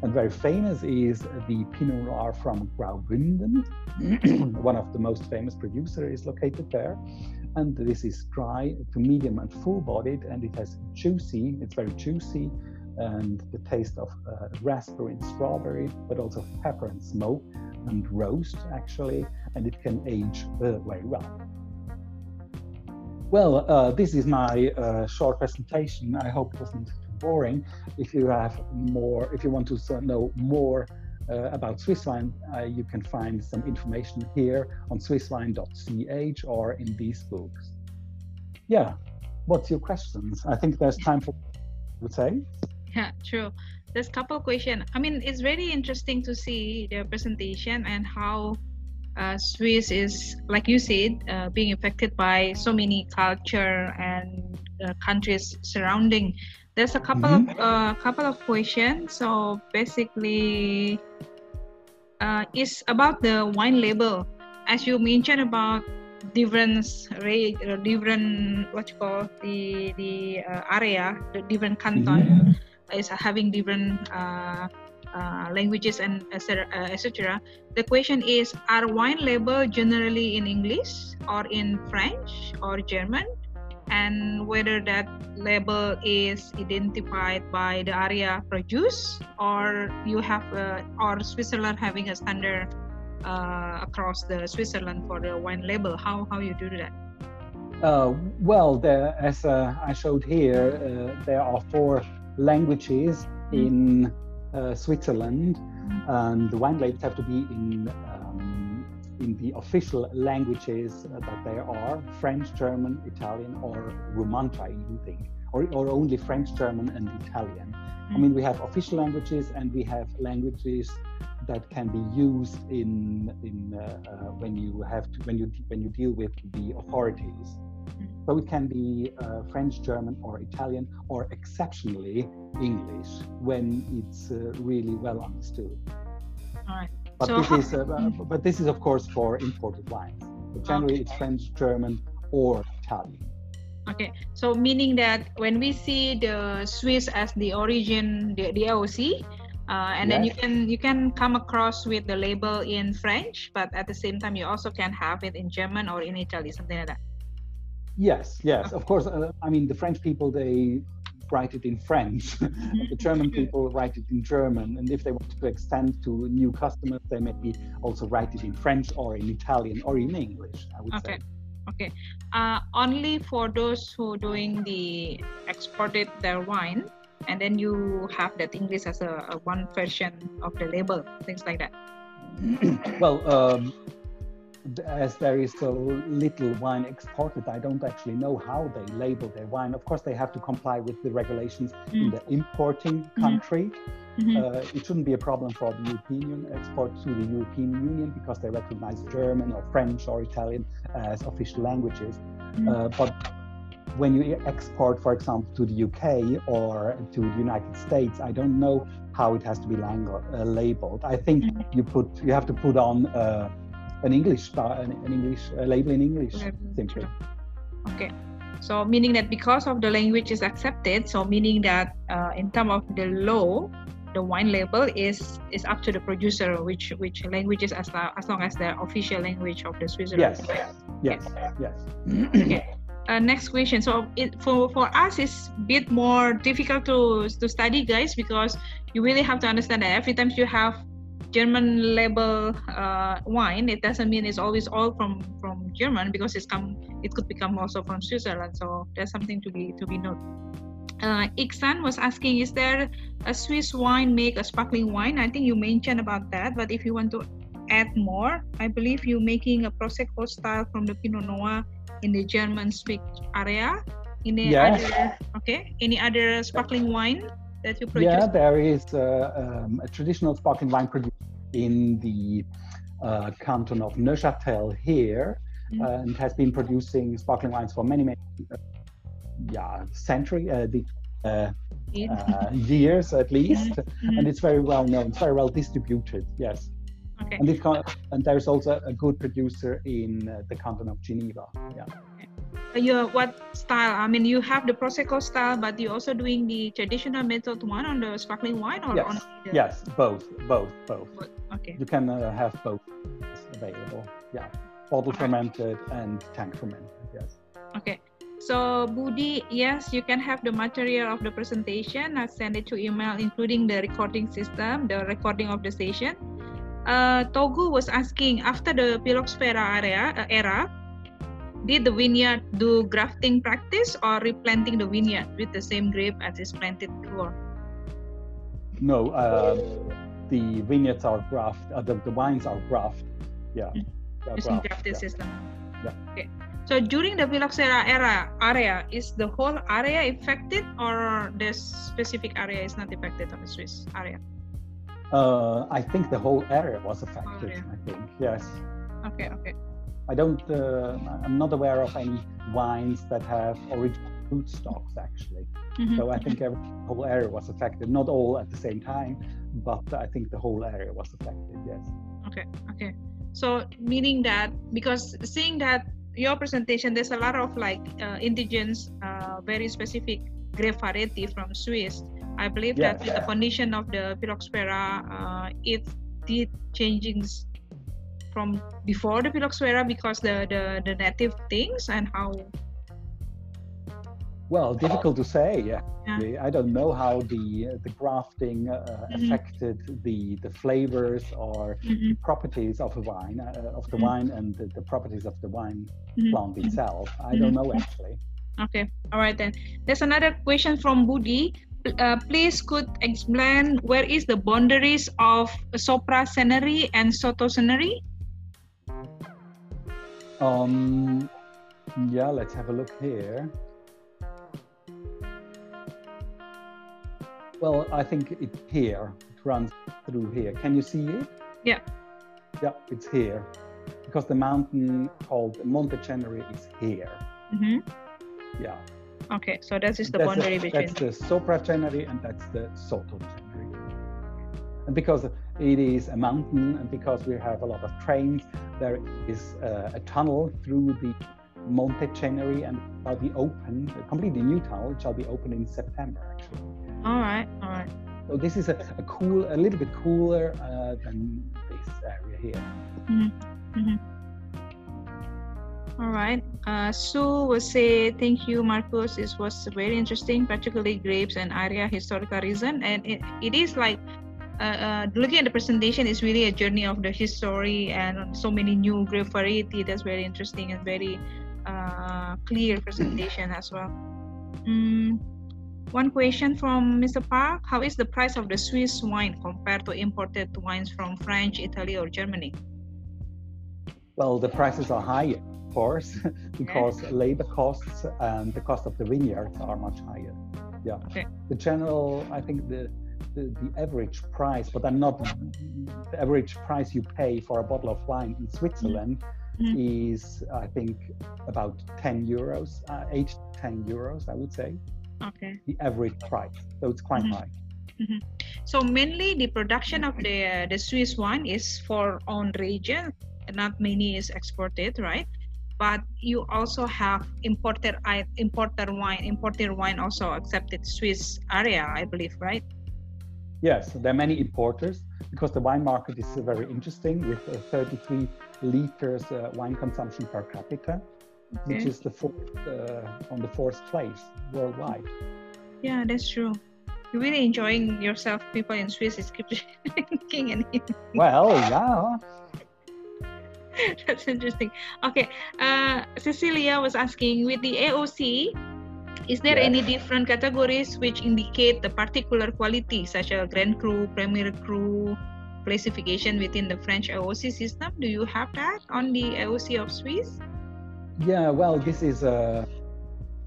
And very famous is the Pinot Noir from Graubünden. One of the most famous producers is located there. And this is dry to medium and full bodied, and it has juicy, it's very juicy, and the taste of uh, raspberry and strawberry, but also pepper and smoke and roast actually, and it can age uh, very well. Well, uh, this is my uh, short presentation. I hope it wasn't boring. If you have more, if you want to know more uh, about Swiss wine, uh, you can find some information here on swisswine.ch or in these books. Yeah, what's your questions? I think there's time for, would say. Yeah, true there's a couple questions. I mean, it's very interesting to see the presentation and how uh, Swiss is, like you said, uh, being affected by so many culture and uh, countries surrounding. There's a couple mm-hmm. of uh, couple of questions. So basically, uh, it's about the wine label, as you mentioned about different rate, uh, different what you call the the area, the different canton. Mm-hmm is having different uh, uh, languages and etc. Uh, the question is: Are wine label generally in English or in French or German? And whether that label is identified by the area produced, or you have, uh, or Switzerland having a standard uh, across the Switzerland for the wine label. How how you do that? Uh, well, there, as uh, I showed here, uh, there are four languages mm. in uh, Switzerland, and the wine labels have to be in in the official languages that there are French, German, Italian, or Romansh, I even think, or, or only French, German, and Italian. I mean, we have official languages and we have languages that can be used in in uh, uh, when you have to when you when you deal with the authorities. So it can be uh, French, German, or Italian, or exceptionally English when it's uh, really well understood. All right. But so this is, uh, but this is of course for imported wines. Generally, okay. it's French, German, or Italian. Okay, so meaning that when we see the Swiss as the origin, the, the AOC, uh, and yes. then you can you can come across with the label in French, but at the same time you also can have it in German or in Italy, something like that. Yes, yes, of course. Uh, I mean, the French people they write it in French. Mm-hmm. the German people write it in German, and if they want to extend to new customers, they maybe also write it in French or in Italian or in English. I would okay. say. Okay. Uh, only for those who doing the exported their wine, and then you have that English as a, a one version of the label, things like that. well, um, as there is so little wine exported, I don't actually know how they label their wine. Of course, they have to comply with the regulations mm. in the importing mm-hmm. country. Mm-hmm. Uh, it shouldn't be a problem for the European Union export to the European Union because they recognize German or French or Italian as official languages. Mm. Uh, but when you export, for example, to the UK or to the United States, I don't know how it has to be lang- uh, labeled. I think mm-hmm. you put you have to put on uh, an English an, an English label in English simply. Okay. So meaning that because of the language is accepted, so meaning that uh, in terms of the law, the wine label is is up to the producer, which which languages as long, as long as the official language of the Switzerland. Yes. Yes. Yes. okay. Uh, next question. So it, for for us, it's a bit more difficult to to study, guys, because you really have to understand that every time you have German label uh, wine, it doesn't mean it's always all from from German because it's come it could become also from Switzerland. So there's something to be to be noted. Uh, Iksan was asking, is there a Swiss wine make a sparkling wine? I think you mentioned about that, but if you want to add more, I believe you're making a Prosecco style from the Pinot Noir in the German speak area. Any yes. other okay? Any other sparkling wine that you produce? Yeah, there is uh, um, a traditional sparkling wine produced in the uh, canton of Neuchâtel here, mm-hmm. Uh, and has been producing sparkling wines for many, many, uh, yeah, century, uh, the years at least, mm-hmm. and it's very well known. It's very well distributed. Yes. Okay. And, and there's also a good producer in the canton of Geneva. Yeah your what style? I mean, you have the prosecco style, but you're also doing the traditional method one on the sparkling wine, or yes, on the... yes, both, both, both. Okay. You can uh, have both available. Yeah, bottle fermented and tank fermented. Yes. Okay. So Budi, yes, you can have the material of the presentation. I send it to email, including the recording system, the recording of the station. Uh, Togu was asking after the Phylloxera area uh, era, did the vineyard do grafting practice or replanting the vineyard with the same grape as is planted before? No, uh, the vineyards are graft. Uh, the, the wines are graft. Yeah. Mm. Using grafted yeah. system. Yeah. Okay. So during the phylloxera era area, is the whole area affected or the specific area is not affected on the Swiss area? Uh, I think the whole area was affected. Area. I think yes. Okay. Okay. I don't, uh, I'm not aware of any wines that have original fruit stocks actually. Mm-hmm. So I think every whole area was affected, not all at the same time, but I think the whole area was affected, yes. Okay, okay. So meaning that, because seeing that your presentation, there's a lot of like uh, indigenous, uh, very specific grape variety from Swiss. I believe yes. that with the condition of the Phylloxera, uh, it did changing from before the phylloxera because the, the the native things and how well difficult to say yeah. yeah. i don't know how the the grafting uh, mm-hmm. affected the the flavors or mm-hmm. properties of a wine uh, of the mm-hmm. wine and the, the, properties of the wine mm-hmm. plant mm-hmm. itself i don't know actually okay all right then there's another question from budi uh, please could explain where is the boundaries of Sopra Ceneri and Sotto Ceneri um, yeah, let's have a look here. Well, I think it's here. It runs through here. Can you see it? Yeah. Yeah, it's here. Because the mountain called Monte Ceneri is here. Mm-hmm. Yeah. Okay, so that is the that's boundary the, between. That's the Sopra Ceneri and that's the Sotto Ceneri. And because it is a mountain, and because we have a lot of trains, there is uh, a tunnel through the Monte Ceneri, and it shall be open, a completely new tunnel. It shall be open in September, actually. All right, all right. So this is a, a cool, a little bit cooler uh, than this area here. Mm-hmm. Mm-hmm. All right. Uh, Sue will say, thank you, Marcus. This was very interesting, particularly grapes and area historical reason. And it, it is like uh, uh, looking at the presentation is really a journey of the history and so many new grape variety. That's very interesting and very uh, clear presentation as well. Mm, one question from Mr. Park: How is the price of the Swiss wine compared to imported wines from France, Italy, or Germany? Well, the prices are higher, of course, because yeah. labor costs and the cost of the vineyards are much higher. Yeah. Okay. The general, I think the the, the average price, but I'm not the average price you pay for a bottle of wine in Switzerland mm-hmm. is, I think, about 10 euros, uh, 8 10 euros, I would say. Okay. The average price. So it's quite mm-hmm. high. Mm-hmm. So mainly the production of the uh, the Swiss wine is for own region, not many is exported, right? But you also have imported importer wine, imported wine also accepted Swiss area, I believe, right? Yes, there are many importers because the wine market is very interesting with uh, 33 liters uh, wine consumption per capita, okay. which is the fourth, uh, on the fourth place worldwide. Yeah, that's true. You're really enjoying yourself. People in Swiss is keep drinking and eating. Well, yeah. that's interesting. Okay, uh, Cecilia was asking with the AOC is there any different categories which indicate the particular quality, such as Grand Cru, Premier Cru, classification within the French AOC system? Do you have that on the AOC of Swiss? Yeah, well, this is a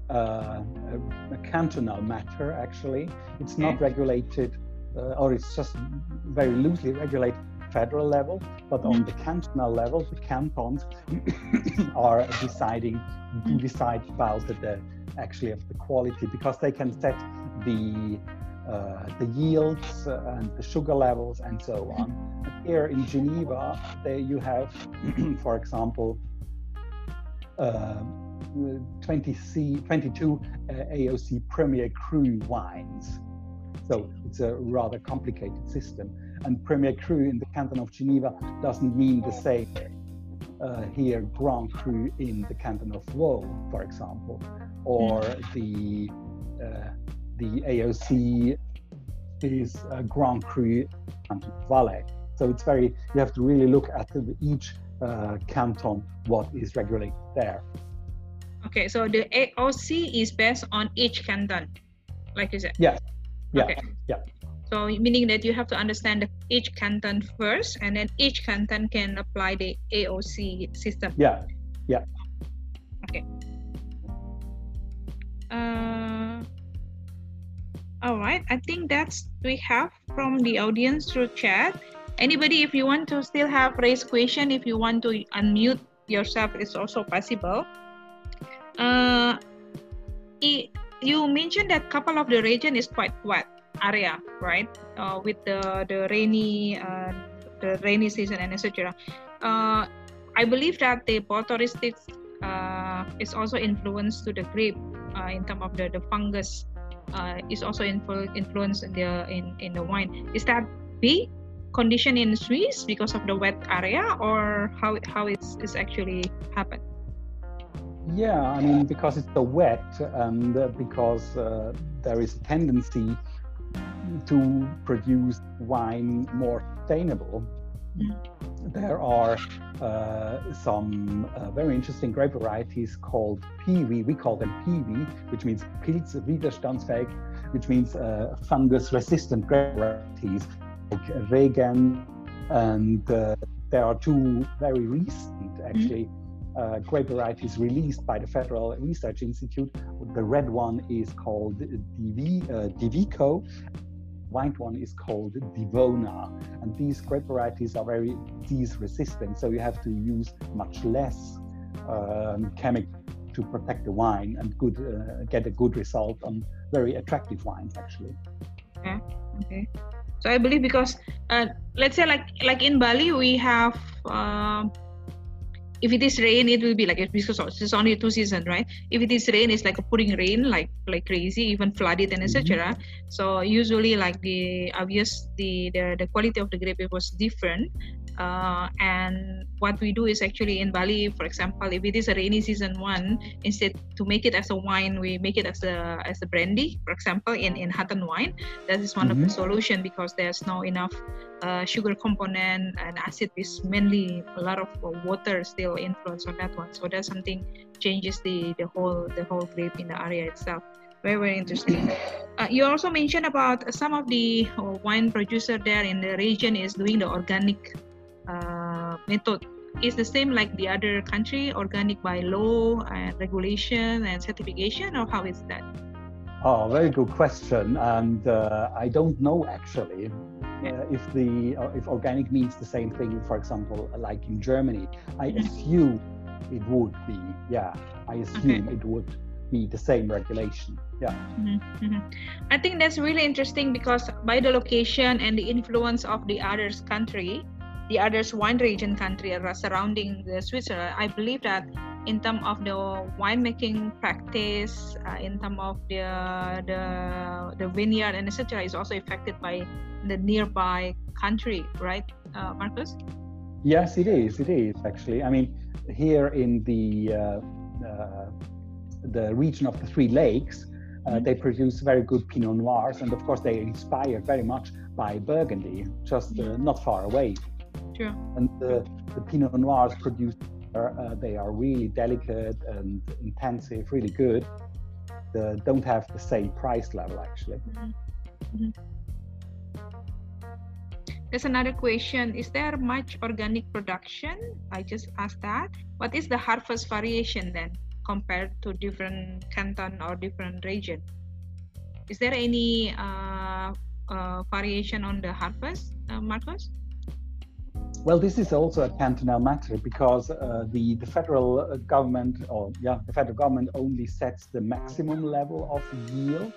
uh, a, a, cantonal matter, actually. It's not regulated, uh, or it's just very loosely regulated federal level, but on the cantonal level, the cantons are deciding to decide about the actually of the quality because they can set the uh, the yields and the sugar levels and so on. Here in Geneva, there you have, for example, uh, 20C, 22 uh, AOC Premier Cru wines. So it's a rather complicated system. And Premier Cru in the canton of Geneva doesn't mean the same uh, here Grand Cru in the canton of Vaud, for example, or the uh, the AOC is uh, Grand Cru Canton Valais. So it's very you have to really look at the, each uh, canton what is regulated there. Okay, so the AOC is based on each canton, like you said. Yes. Yeah. Okay. Yeah. So meaning that you have to understand each canton first, and then each canton can apply the AOC system. Yeah. Yeah. Okay. Uh, all right. I think that's we have from the audience through chat. Anybody, if you want to still have raise question, if you want to unmute yourself, it's also possible. Uh, it, you mentioned that couple of the region is quite wet area, right? Uh, with the the rainy uh, the rainy season and etc. Uh, I believe that the botrytis uh, is also influenced to the grape uh, in terms of the, the fungus uh, is also influ- influenced in the in, in the wine. Is that B condition in Swiss because of the wet area or how how it's, it's actually happened? Yeah, I mean because it's the wet and because uh, there is a tendency to produce wine more sustainable. There are uh, some uh, very interesting grape varieties called PV. We call them PV, which means Pilz widerstandsfähig, which means uh, fungus resistant grape varieties like Regent. And uh, there are two very recent, actually, uh, grape varieties released by the Federal Research Institute. The red one is called DV, uh, Divico, white one is called Divona. And these grape varieties are very disease resistant, so you have to use much less um, chemical to protect the wine and good uh, get a good result on very attractive wines actually. Okay. Okay. So I believe because uh, let's say like like in Bali we have uh, if it is rain it will be like because it's only two season right? If it is rain it's like a pouring rain like like crazy even flooded and etc mm-hmm. so usually like the obvious the, the the quality of the grape was different uh, and what we do is actually in Bali, for example, if it is a rainy season one, instead to make it as a wine, we make it as a as a brandy, for example, in in Hatten wine. That is one mm-hmm. of the mm-hmm. solution because there's no enough uh, sugar component and acid is mainly a lot of water still influence on that one. So that's something changes the the whole the whole grape in the area itself very very interesting uh, you also mentioned about some of the uh, wine producer there in the region is doing the organic uh, method is the same like the other country, organic by law and regulation and certification, or how is that? Oh, very good question, and uh, I don't know actually uh, if the uh, if organic means the same thing. For example, like in Germany, I mm-hmm. assume it would be. Yeah, I assume okay. it would be the same regulation. Yeah. Mm-hmm. Mm-hmm. I think that's really interesting because by the location and the influence of the others country, the others wine region country surrounding the Switzerland, I believe that in terms of the winemaking practice, uh, in terms of the the the vineyard and etc., is also affected by the nearby country, right, uh, Marcus? Yes, it is. It is actually. I mean, here in the uh, uh the region of the Three Lakes, uh, mm-hmm. they produce very good Pinot Noirs, and of course, they are inspired very much by Burgundy, just uh, not far away. True. And the, the Pinot Noirs produced, uh, they are really delicate and intensive, really good. They don't have the same price level actually. Mm-hmm. Mm-hmm. There's another question. Is there much organic production? I just asked that. What is the harvest variation then compared to different canton or different region. Is there any uh, uh, variation on the harvest, uh, Marcos? Well, this is also a cantonal matter because uh, the the federal uh, government, or yeah, the federal government only sets the maximum level of yield,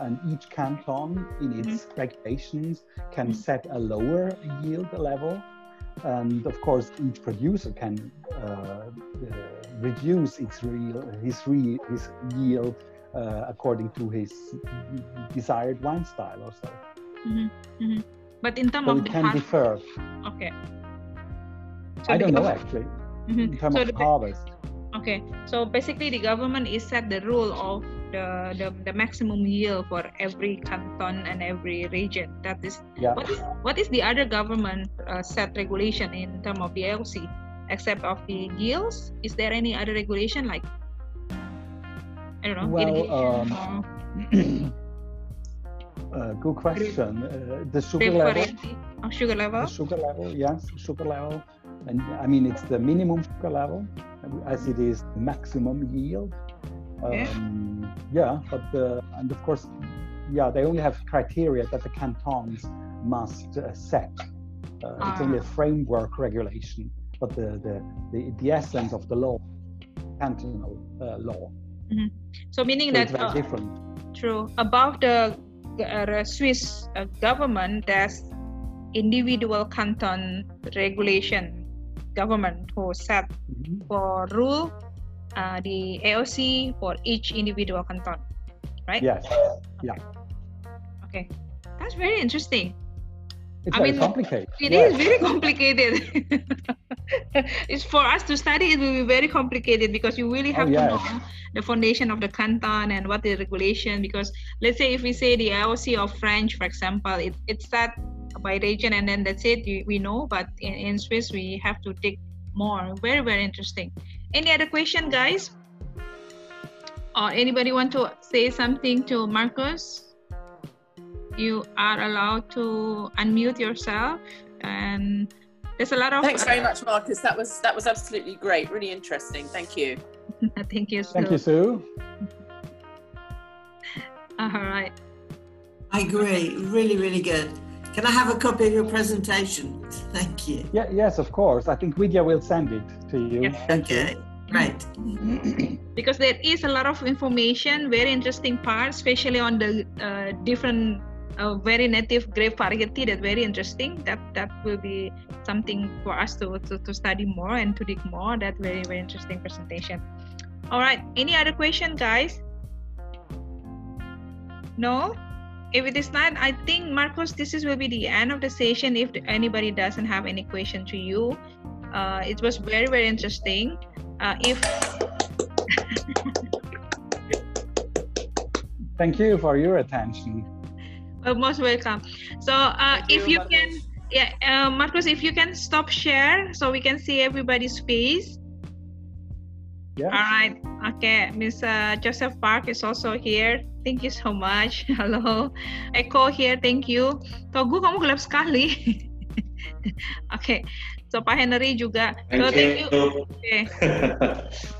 and each canton in its mm-hmm. regulations can mm-hmm. set a lower yield level, and of course each producer can uh, uh reduce its real his re, his yield uh, according to his desired wine style or so. Mm-hmm. mm-hmm. But in terms so of it can differ. Okay. So I don't know actually. Mm-hmm. In terms so of the, harvest. Okay, so basically the government is set the rule of the, the, the maximum yield for every canton and every region. That is yeah. what is what is the other government uh, set regulation in terms of the AOC except of the yields? Is there any other regulation like I don't know well, um, uh, good question. Uh, the sugar level. Oh, sugar level. The sugar level, yes, sugar level and I mean it's the minimum sugar level as it is maximum yield. Um, yeah, but the, and of course, yeah, they only have criteria that the cantons must uh, set. Uh, uh. It's only a ah. framework regulation, but the the the, the essence of the law, cantonal uh, law. Mm-hmm. So meaning so that very uh, different. True. Above the uh, Swiss government, there's individual canton regulation government who set mm-hmm. for rule uh, the AOC for each individual canton, right? Yes. Yeah. Okay, that's very interesting. It's I very mean, complicated. It yes. is very complicated. it's for us to study. It will be very complicated because you really have oh, yes. to know the foundation of the canton and what the regulation. Because let's say if we say the AOC of French, for example, it, it's that by region and then that's it we know but in, in swiss we have to dig more very very interesting any other question guys or anybody want to say something to marcus you are allowed to unmute yourself and there's a lot of thanks very much marcus that was that was absolutely great really interesting thank you thank you sue. thank you sue all right i agree really really good can I have a copy of your presentation? Thank you. Yeah, yes, of course. I think Vidya will send it to you. Yes. Okay, right. because there is a lot of information, very interesting parts especially on the uh, different uh, very native grape variety that's very interesting that that will be something for us to, to, to study more and to dig more that very very interesting presentation all right any other question guys no if it is not, I think Marcos, this is will be the end of the session. If anybody doesn't have any question to you, uh, it was very very interesting. Uh, if thank you for your attention. Well, most welcome. So uh, if you, you can, yeah, uh, Marcos, if you can stop share so we can see everybody's face. Yeah. All right. Okay. Mr. Joseph Park is also here. Thank you so much. Halo. Eko here. Thank you. Togu kamu gelap sekali. Oke. okay. So Pak Henry juga. Thank, so, thank you. you. Okay.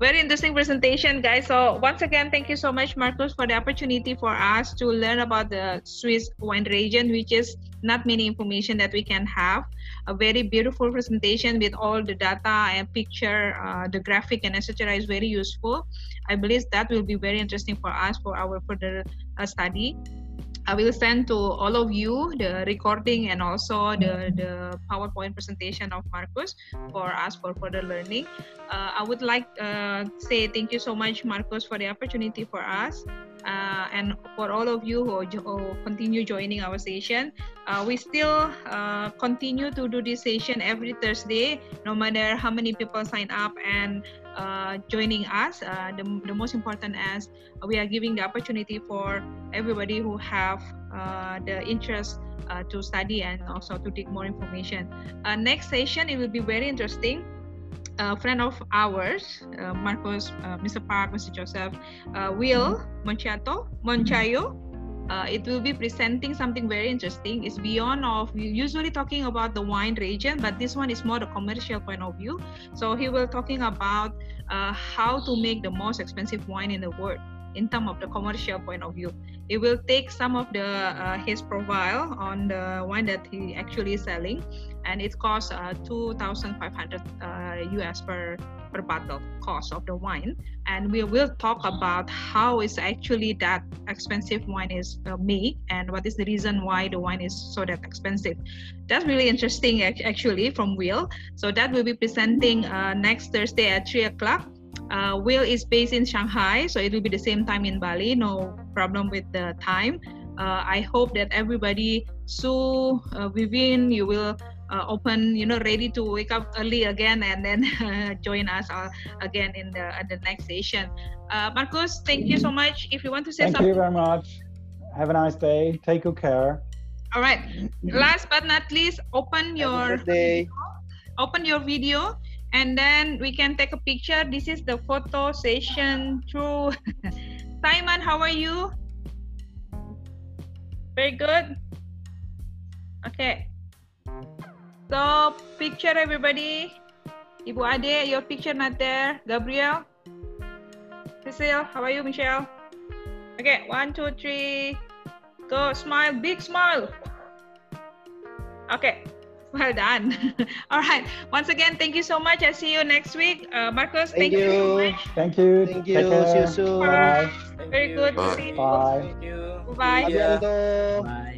very interesting presentation guys. So once again thank you so much marcus for the opportunity for us to learn about the swiss wine region which is not many information that we can have. A very beautiful presentation with all the data and picture uh, the graphic and etc is very useful. I believe that will be very interesting for us for our further uh, study I will send to all of you the recording and also the, the PowerPoint presentation of Marcus for us for further learning. Uh, I would like uh, say thank you so much, Marcus, for the opportunity for us. Uh, and for all of you who, who continue joining our session, uh, we still uh, continue to do this session every Thursday, no matter how many people sign up and uh, joining us. Uh, the, the most important as we are giving the opportunity for everybody who have uh, the interest uh, to study and also to take more information. Uh, next session, it will be very interesting. A friend of ours, uh, Marcos, Mr. Park, Mr. Joseph, Will Monchato, Monchayo, uh, it will be presenting something very interesting. It's beyond of usually talking about the wine region, but this one is more the commercial point of view. So he will talking about uh, how to make the most expensive wine in the world in terms of the commercial point of view. It will take some of the uh, his profile on the wine that he actually is selling, and it costs uh, 2,500 US uh, per per bottle cost of the wine. And we will talk about how is actually that expensive wine is uh, made and what is the reason why the wine is so that expensive. That's really interesting actually from will. So that will be presenting uh, next thursday at 3 o'clock uh, will is based in shanghai so it will be the same time in bali. No problem with the time. Uh, i hope that everybody so uh, within you will uh, open you know ready to wake up early again and then uh, join us uh, again in the the next session. Uh, marcus thank you so much. If you want to say thank something. you very much. Have a nice day. Take good care. All right. Last but not least open your open your video and then we can take a picture this is the photo session through simon how are you very good okay so picture everybody. Ibu Ade, your picture not there. Gabriel. Cecile, how are you, Michelle? Okay, one, two, three. Go, smile, big smile. Okay, well done. All right. Once again, thank you so much. I'll see you next week. Uh, Marcus, thank, thank you. you so much. Thank you. Thank you. See you soon. Bye. Very good Bye. to see you. Bye. Thank you. Bye. Bye. Bye.